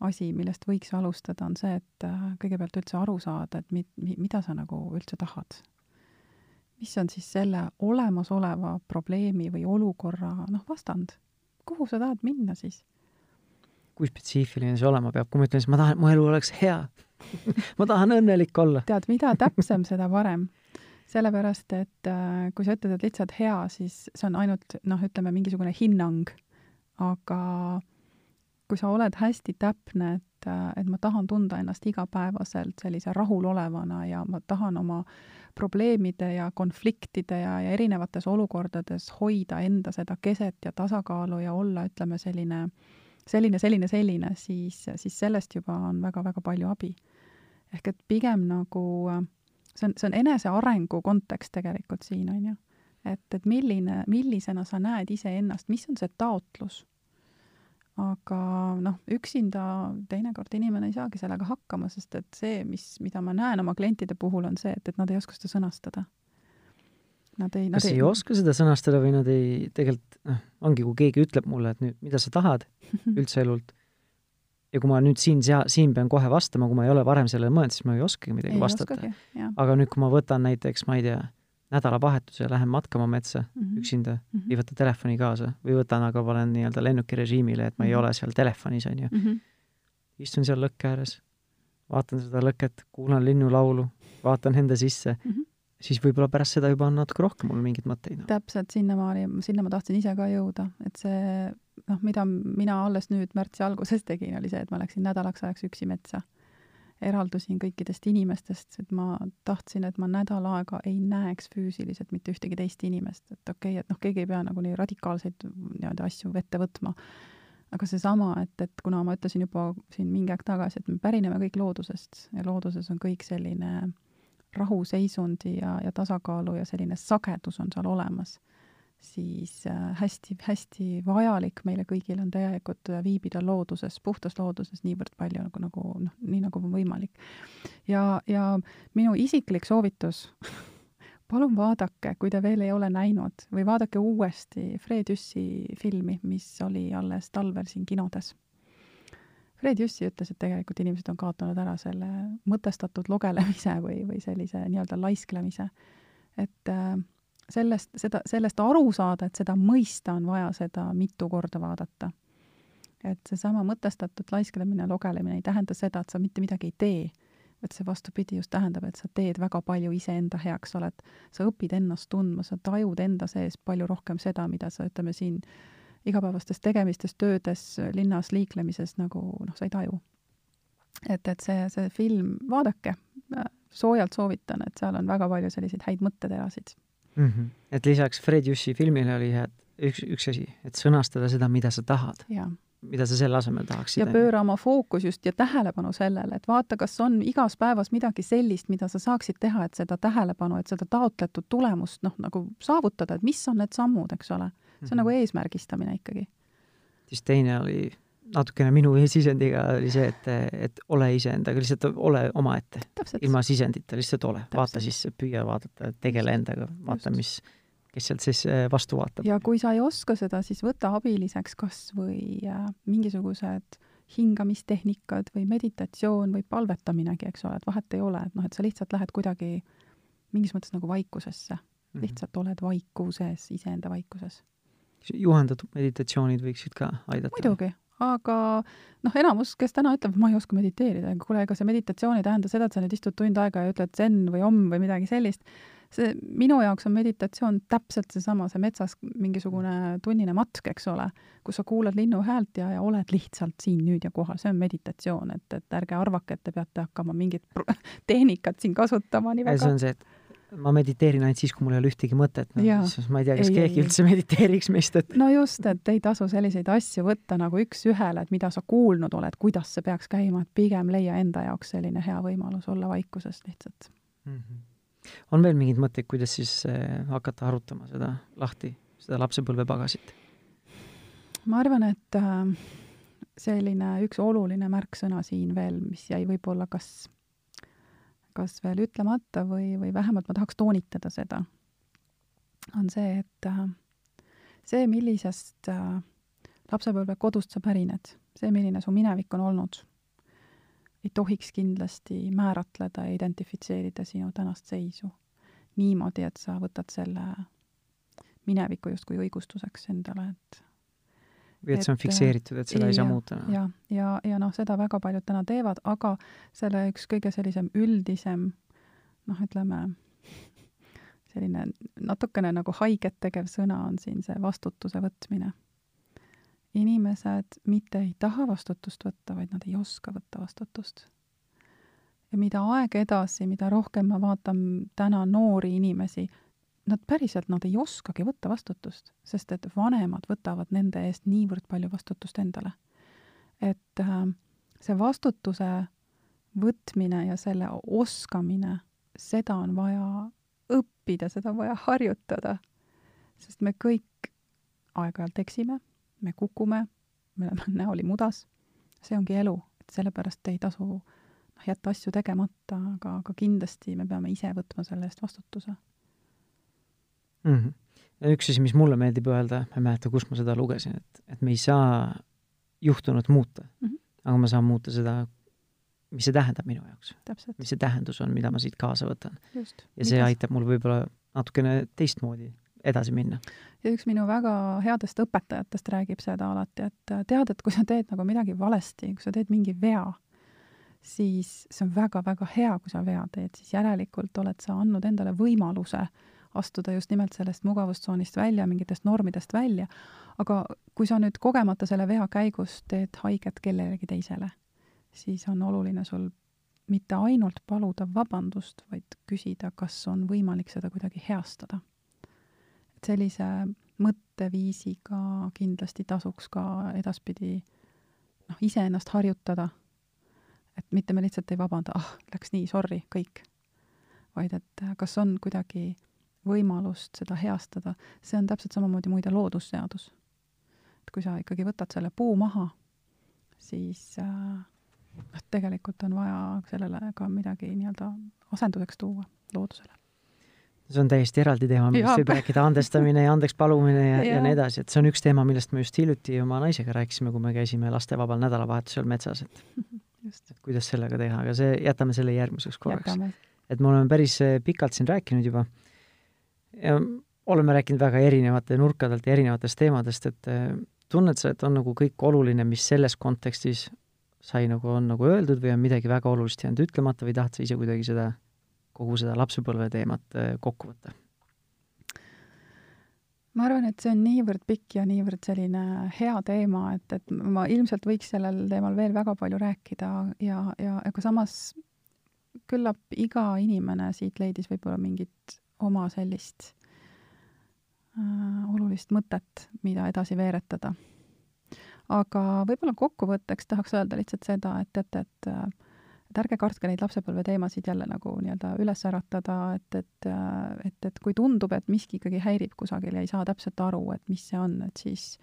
[SPEAKER 3] asi, millest võiks alustada, on see, et äh, kõigepealt üldse aru saada, et mi-, mida sa nagu üldse tahad mis on siis selle olemasoleva probleemi või olukorra noh, vastand. kuhu sa tahad minna siis?
[SPEAKER 2] kui spetsiifiline see olema peab, kui ma ütlen, siis ma tahan, mu elu oleks hea ma tahan õnnelik olla.
[SPEAKER 3] tead, mida täpsem, seda parem. sellepärast, et äh, kui sa ütled, et lihtsalt hea, siis see on ainult noh, ütleme mingisugune hinnang. aga kui sa oled hästi täpne, et, et ma tahan tunda ennast igapäevaselt sellise rahulolevana ja ma tahan oma probleemide ja konfliktide ja, ja erinevates olukordades hoida enda seda keset ja tasakaalu ja olla, ütleme, selline, selline, selline, selline, siis, siis sellest juba on väga-väga palju abi. ehk et pigem nagu see on, see on enesearengu kontekst tegelikult siin, on ju. et, et milline, millisena sa näed iseennast, mis on see taotlus aga noh, üksinda teinekord inimene ei saagi sellega hakkama, sest et see, mis, mida ma näen oma klientide puhul, on see, et, et nad ei oska seda sõnastada.
[SPEAKER 2] Nad ei, kas ei, ei oska seda sõnastada või nad ei, tegelikult noh, ongi, kui keegi ütleb mulle, et nüüd, mida sa tahad üldse elult, ja kui ma nüüd siin, siin pean kohe vastama, kui ma ei ole varem sellele mõelnud, siis ma ei oskagi midagi ei vastata. aga nüüd, kui ma võtan näiteks, ma ei tea, nädalavahetuse lähen matkama metsa mm -hmm. üksinda mm, -hmm. ei võta telefoni kaasa või võtan, aga panen nii-öelda lennukirežiimile, et ma ei mm -hmm. ole seal telefonis, on ju mm. -hmm. istun seal lõkke ääres, vaatan seda lõket, kuulan linnulaulu, vaatan enda sisse mm, -hmm. siis võib-olla pärast seda juba on natuke rohkem mul mingeid mõtteid no..
[SPEAKER 3] täpselt, sinnamaani, sinna ma tahtsin ise ka jõuda, et see noh, mida mina alles nüüd märtsi alguses tegin, oli see, et ma läksin nädalaks ajaks üksi metsa eraldusin kõikidest inimestest, et ma tahtsin, et ma nädal aega ei näeks füüsiliselt mitte ühtegi teist inimest, et okei okay,, et noh, keegi ei pea nagu nii radikaalseid nii-öelda asju ette võtma, aga seesama, et, et kuna ma ütlesin juba siin mingi aeg tagasi, et me pärineme kõik loodusest ja looduses on kõik selline rahuseisundi ja, ja tasakaalu ja selline sagedus on seal olemas siis hästi-hästi äh, vajalik meile kõigile on tegelikult äh, viibida looduses, puhtas looduses niivõrd palju nagu, nagu noh, nii nagu võimalik. ja, ja minu isiklik soovitus palun vaadake, kui te veel ei ole näinud, või vaadake uuesti Fred Jüssi filmi, mis oli alles talvel siin kinodes. Fred Jüssi ütles, et tegelikult inimesed on kaotanud ära selle mõtestatud lugelemise või, või sellise nii-öelda laisklemise. et äh, sellest, seda, sellest aru saada, et seda mõista, on vaja seda mitu korda vaadata. et seesama mõtestatud laisklemine, logelemine ei tähenda seda, et sa mitte midagi ei tee, vaid see vastupidi just tähendab, et sa teed väga palju iseenda heaks, sa oled, sa õpid ennast tundma, sa tajud enda sees palju rohkem seda, mida sa, ütleme siin, igapäevastes tegemistes, töödes, linnas liiklemises nagu noh, sa ei taju. et, et see, see film, vaadake, soojalt soovitan, et seal on väga palju selliseid häid mõtteterasid
[SPEAKER 2] mm. -hmm. et lisaks Fred Jüssi filmile oli hea, üks, üks asi, et sõnastada seda, mida sa tahad. mida sa selle asemel tahaksid.
[SPEAKER 3] ja pööra oma fookus just ja tähelepanu sellele, et vaata, kas on igas päevas midagi sellist, mida sa saaksid teha, et seda tähelepanu, et seda taotletud tulemust noh, nagu saavutada, et mis on need sammud, eks ole. see on mm -hmm. nagu eesmärgistamine ikkagi.
[SPEAKER 2] siis teine oli natukene minu sisendiga oli see, et, et ole iseendaga, lihtsalt ole omaette. ilma sisendita, lihtsalt ole, vaata sisse, püüa vaadata, tegele endaga, vaata, mis, kes sealt siis äh, vastu vaatab.
[SPEAKER 3] ja kui sa ei oska seda, siis võta abiliseks kas või äh, mingisugused hingamistehnikad või meditatsioon või palvetaminegi, eks ole, et vahet ei ole, et noh, et sa lihtsalt lähed kuidagi mingis mõttes nagu vaikusesse. Mm, -hmm. lihtsalt oled vaikuses, iseenda vaikuses.
[SPEAKER 2] Juhendatud meditatsioonid võiksid ka aidata?
[SPEAKER 3] muidugi, aga noh, enamus, kes täna ütleb, ma ei oska mediteerida, kuule, ega see meditatsioon ei tähenda seda, et sa nüüd istud tund aega ja ütled zen või om või midagi sellist, see, minu jaoks on meditatsioon täpselt seesama, see metsas mingisugune tunnine matk, eks ole, kus sa kuulad linnu häält ja, ja oled lihtsalt siin nüüd ja kohal, see on meditatsioon, et, et ärge arvake, et te peate hakkama mingit tehnikat siin kasutama nii väga.
[SPEAKER 2] see on see, et ma mediteerin ainult siis, kui mul ei ole ühtegi mõtet, no siis ma ei tea, kas ei, keegi ei, üldse mediteeriks meist, et
[SPEAKER 3] no just, et ei tasu selliseid asju võtta nagu üks-ühele, et mida sa kuulnud oled, kuidas see peaks käima, et pigem leia enda jaoks selline hea võimalus olla vaikuses lihtsalt mm.
[SPEAKER 2] -hmm. on veel mingeid mõtteid, kuidas siis äh, hakata arutama seda lahti, seda lapsepõlvepagasit?
[SPEAKER 3] ma arvan, et äh, selline üks oluline märksõna siin veel, mis jäi võib-olla kas kas veel ütlemata või, või vähemalt ma tahaks toonitada seda, on see, et äh, see, millisest äh, lapsepõlvekodust sa pärined, see, milline su minevik on olnud, ei tohiks kindlasti määratleda ja identifitseerida sinu tänast seisu niimoodi, et sa võtad selle mineviku justkui õigustuseks endale, et
[SPEAKER 2] või et see on fikseeritud, et seda ja, ei saa muuta?
[SPEAKER 3] ja, ja, ja noh, seda väga paljud täna teevad, aga selle üks kõige sellisem üldisem noh, ütleme, selline natukene nagu haiget tegev sõna on siin see vastutuse võtmine. inimesed mitte ei taha vastutust võtta, vaid nad ei oska võtta vastutust. ja mida aeg edasi, mida rohkem ma vaatan täna noori inimesi, nad päriselt, nad ei oskagi võtta vastutust, sest et vanemad võtavad nende eest niivõrd palju vastutust endale. et äh, see vastutuse võtmine ja selle oskamine, seda on vaja õppida, seda on vaja harjutada, sest me kõik aeg-ajalt eksime, me kukume, me oleme näoli mudas, see ongi elu, et sellepärast ei tasu noh, jätta asju tegemata, aga, aga kindlasti me peame ise võtma selle eest vastutuse
[SPEAKER 2] mm. -hmm. üks asi, mis mulle meeldib öelda, ma ei mäleta, kus ma seda lugesin, et, et me ei saa juhtunut muuta mm, -hmm. aga ma saan muuta seda, mis see tähendab minu jaoks. mis see tähendus on, mida ma siit kaasa võtan. ja see Midas? aitab mul võib-olla natukene teistmoodi edasi minna.
[SPEAKER 3] ja üks minu väga headest õpetajatest räägib seda alati, et tead, et kui sa teed nagu midagi valesti, kui sa teed mingi vea, siis see on väga-väga hea, kui sa vea teed, siis järelikult oled sa andnud endale võimaluse äh, astuda just nimelt sellest mugavustsoonist välja, mingitest normidest välja, aga kui sa nüüd kogemata selle vea käigus teed haiget kellelegi teisele, siis on oluline sul mitte ainult paluda vabandust, vaid küsida, kas on võimalik seda kuidagi heastada. et sellise mõtteviisiga kindlasti tasuks ka edaspidi noh, iseennast harjutada, et mitte me lihtsalt ei vabanda, ah, läks nii, sorry, kõik, vaid et kas on kuidagi võimalust seda heastada, see on täpselt samamoodi muide loodusseadus. et kui sa ikkagi võtad selle puu maha, siis äh, noh, tegelikult on vaja sellele ka midagi nii-öelda asenduseks tuua loodusele.
[SPEAKER 2] see on täiesti eraldi teema, millest võib rääkida, andestamine ja andeks palumine ja, ja., ja nii edasi, et see on üks teema, millest me just hiljuti oma naisega rääkisime, kui me käisime lastevabal nädalavahetusel metsas, et just. et kuidas sellega teha, aga see, jätame selle järgmiseks korraks. et me oleme päris äh, pikalt siin rääkinud juba ja oleme rääkinud väga erinevate nurkadelt ja erinevatest teemadest, et äh, tunned sa, et on nagu kõik oluline, mis selles kontekstis sai nagu, on nagu öeldud või on midagi väga olulist jäänud ütlemata või tahad sa ise kuidagi seda, kogu seda lapsepõlve teemat äh, kokku võtta?
[SPEAKER 3] ma arvan, et see on niivõrd pikk ja niivõrd selline hea teema, et, et ma ilmselt võiks sellel teemal veel väga palju rääkida ja, ja aga samas küllap iga inimene siit leidis võib-olla mingit oma sellist äh, olulist mõtet, mida edasi veeretada. aga võib-olla kokkuvõtteks tahaks öelda lihtsalt seda, et teate, et, äh, et ärge kartke neid lapsepõlve teemasid jälle nagu nii-öelda üles äratada, et, et, äh, et, et kui tundub, et miski ikkagi häirib kusagil ja ei saa täpselt aru, et mis see on, et siis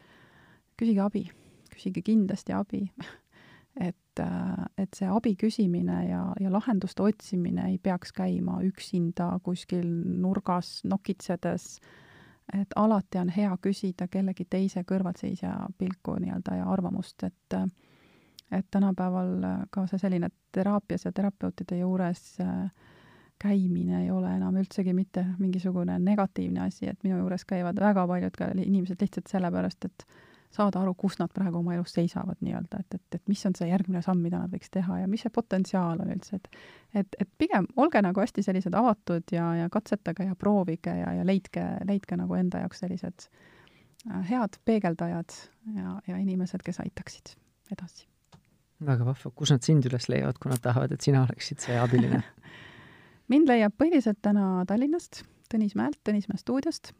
[SPEAKER 3] küsige abi, küsige kindlasti abi et, äh, et see abi küsimine ja, ja lahenduste otsimine ei peaks käima üksinda kuskil nurgas nokitsedes, et alati on hea küsida kellegi teise kõrvalseisja pilku nii-öelda ja arvamust, et et tänapäeval ka see selline teraapias ja terapeutide juures äh, käimine ei ole enam üldsegi mitte mingisugune negatiivne asi, et minu juures käivad väga paljud ka inimesed lihtsalt sellepärast, et saada aru, kus nad praegu oma elus seisavad nii-öelda, et, et, et mis on see järgmine samm, mida nad võiks teha ja mis see potentsiaal on üldse, et et, et pigem olge nagu hästi sellised avatud ja, ja katsetage ja proovige ja, ja leidke, leidke nagu enda jaoks sellised äh, head peegeldajad ja, ja inimesed, kes aitaksid edasi.
[SPEAKER 2] väga vahva, kus nad sind üles leiavad, kui nad tahavad, et sina oleksid see abiline?
[SPEAKER 3] Mind leiab põhiliselt täna Tallinnast, Tõnismäelt, Tõnismäe stuudiost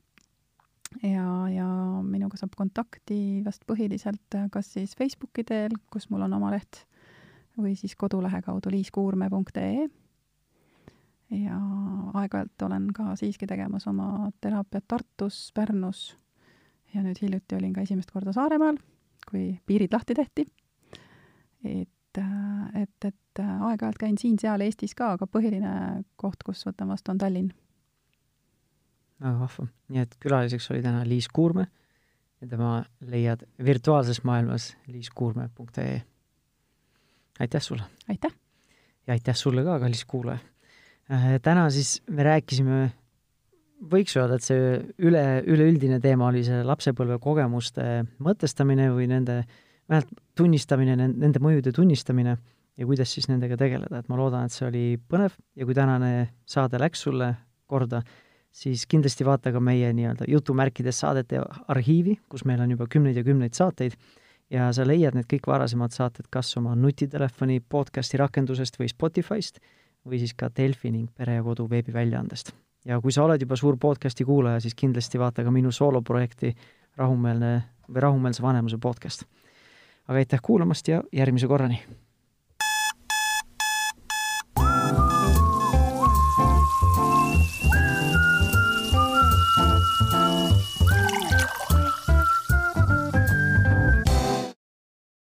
[SPEAKER 3] ja, ja minuga saab kontakti vast põhiliselt äh, kas siis Facebooki teel, kus mul on oma leht, või siis kodulehe kaudu liiskuurme.ee. ja aeg-ajalt olen ka siiski tegemas oma teraapiat Tartus, Pärnus ja nüüd hiljuti olin ka esimest korda Saaremaal, kui piirid lahti tehti. et, äh, et, et äh, aeg-ajalt käin siin-seal Eestis ka, aga põhiline koht, kus võtan vastu, on Tallinn
[SPEAKER 2] väga vahva. nii et külaliseks oli täna Liis Kuurme ja tema leiad virtuaalses maailmas liiskuurme.ee. aitäh sulle!
[SPEAKER 3] aitäh!
[SPEAKER 2] ja aitäh sulle ka, kallis kuulaja! Äh, täna siis me rääkisime, võiks öelda, et see üle, üleüldine teema oli see lapsepõlve kogemuste mõtestamine või nende, vähemalt tunnistamine, nende mõjude tunnistamine ja kuidas siis nendega tegeleda, et ma loodan, et see oli põnev ja kui tänane saade läks sulle korda, siis kindlasti vaata ka meie nii-öelda jutumärkides saadete arhiivi, kus meil on juba kümneid ja kümneid saateid ja sa leiad need kõik varasemad saated kas oma nutitelefoni podcasti rakendusest või Spotify'st või siis ka Delfi ning Pere ja Kodu veebiväljaandest. ja kui sa oled juba suur podcasti kuulaja, siis kindlasti vaata ka minu sooloprojekti Rahumeelne või Rahumeelse vanemuse podcast. aga aitäh kuulamast ja järgmise korrani!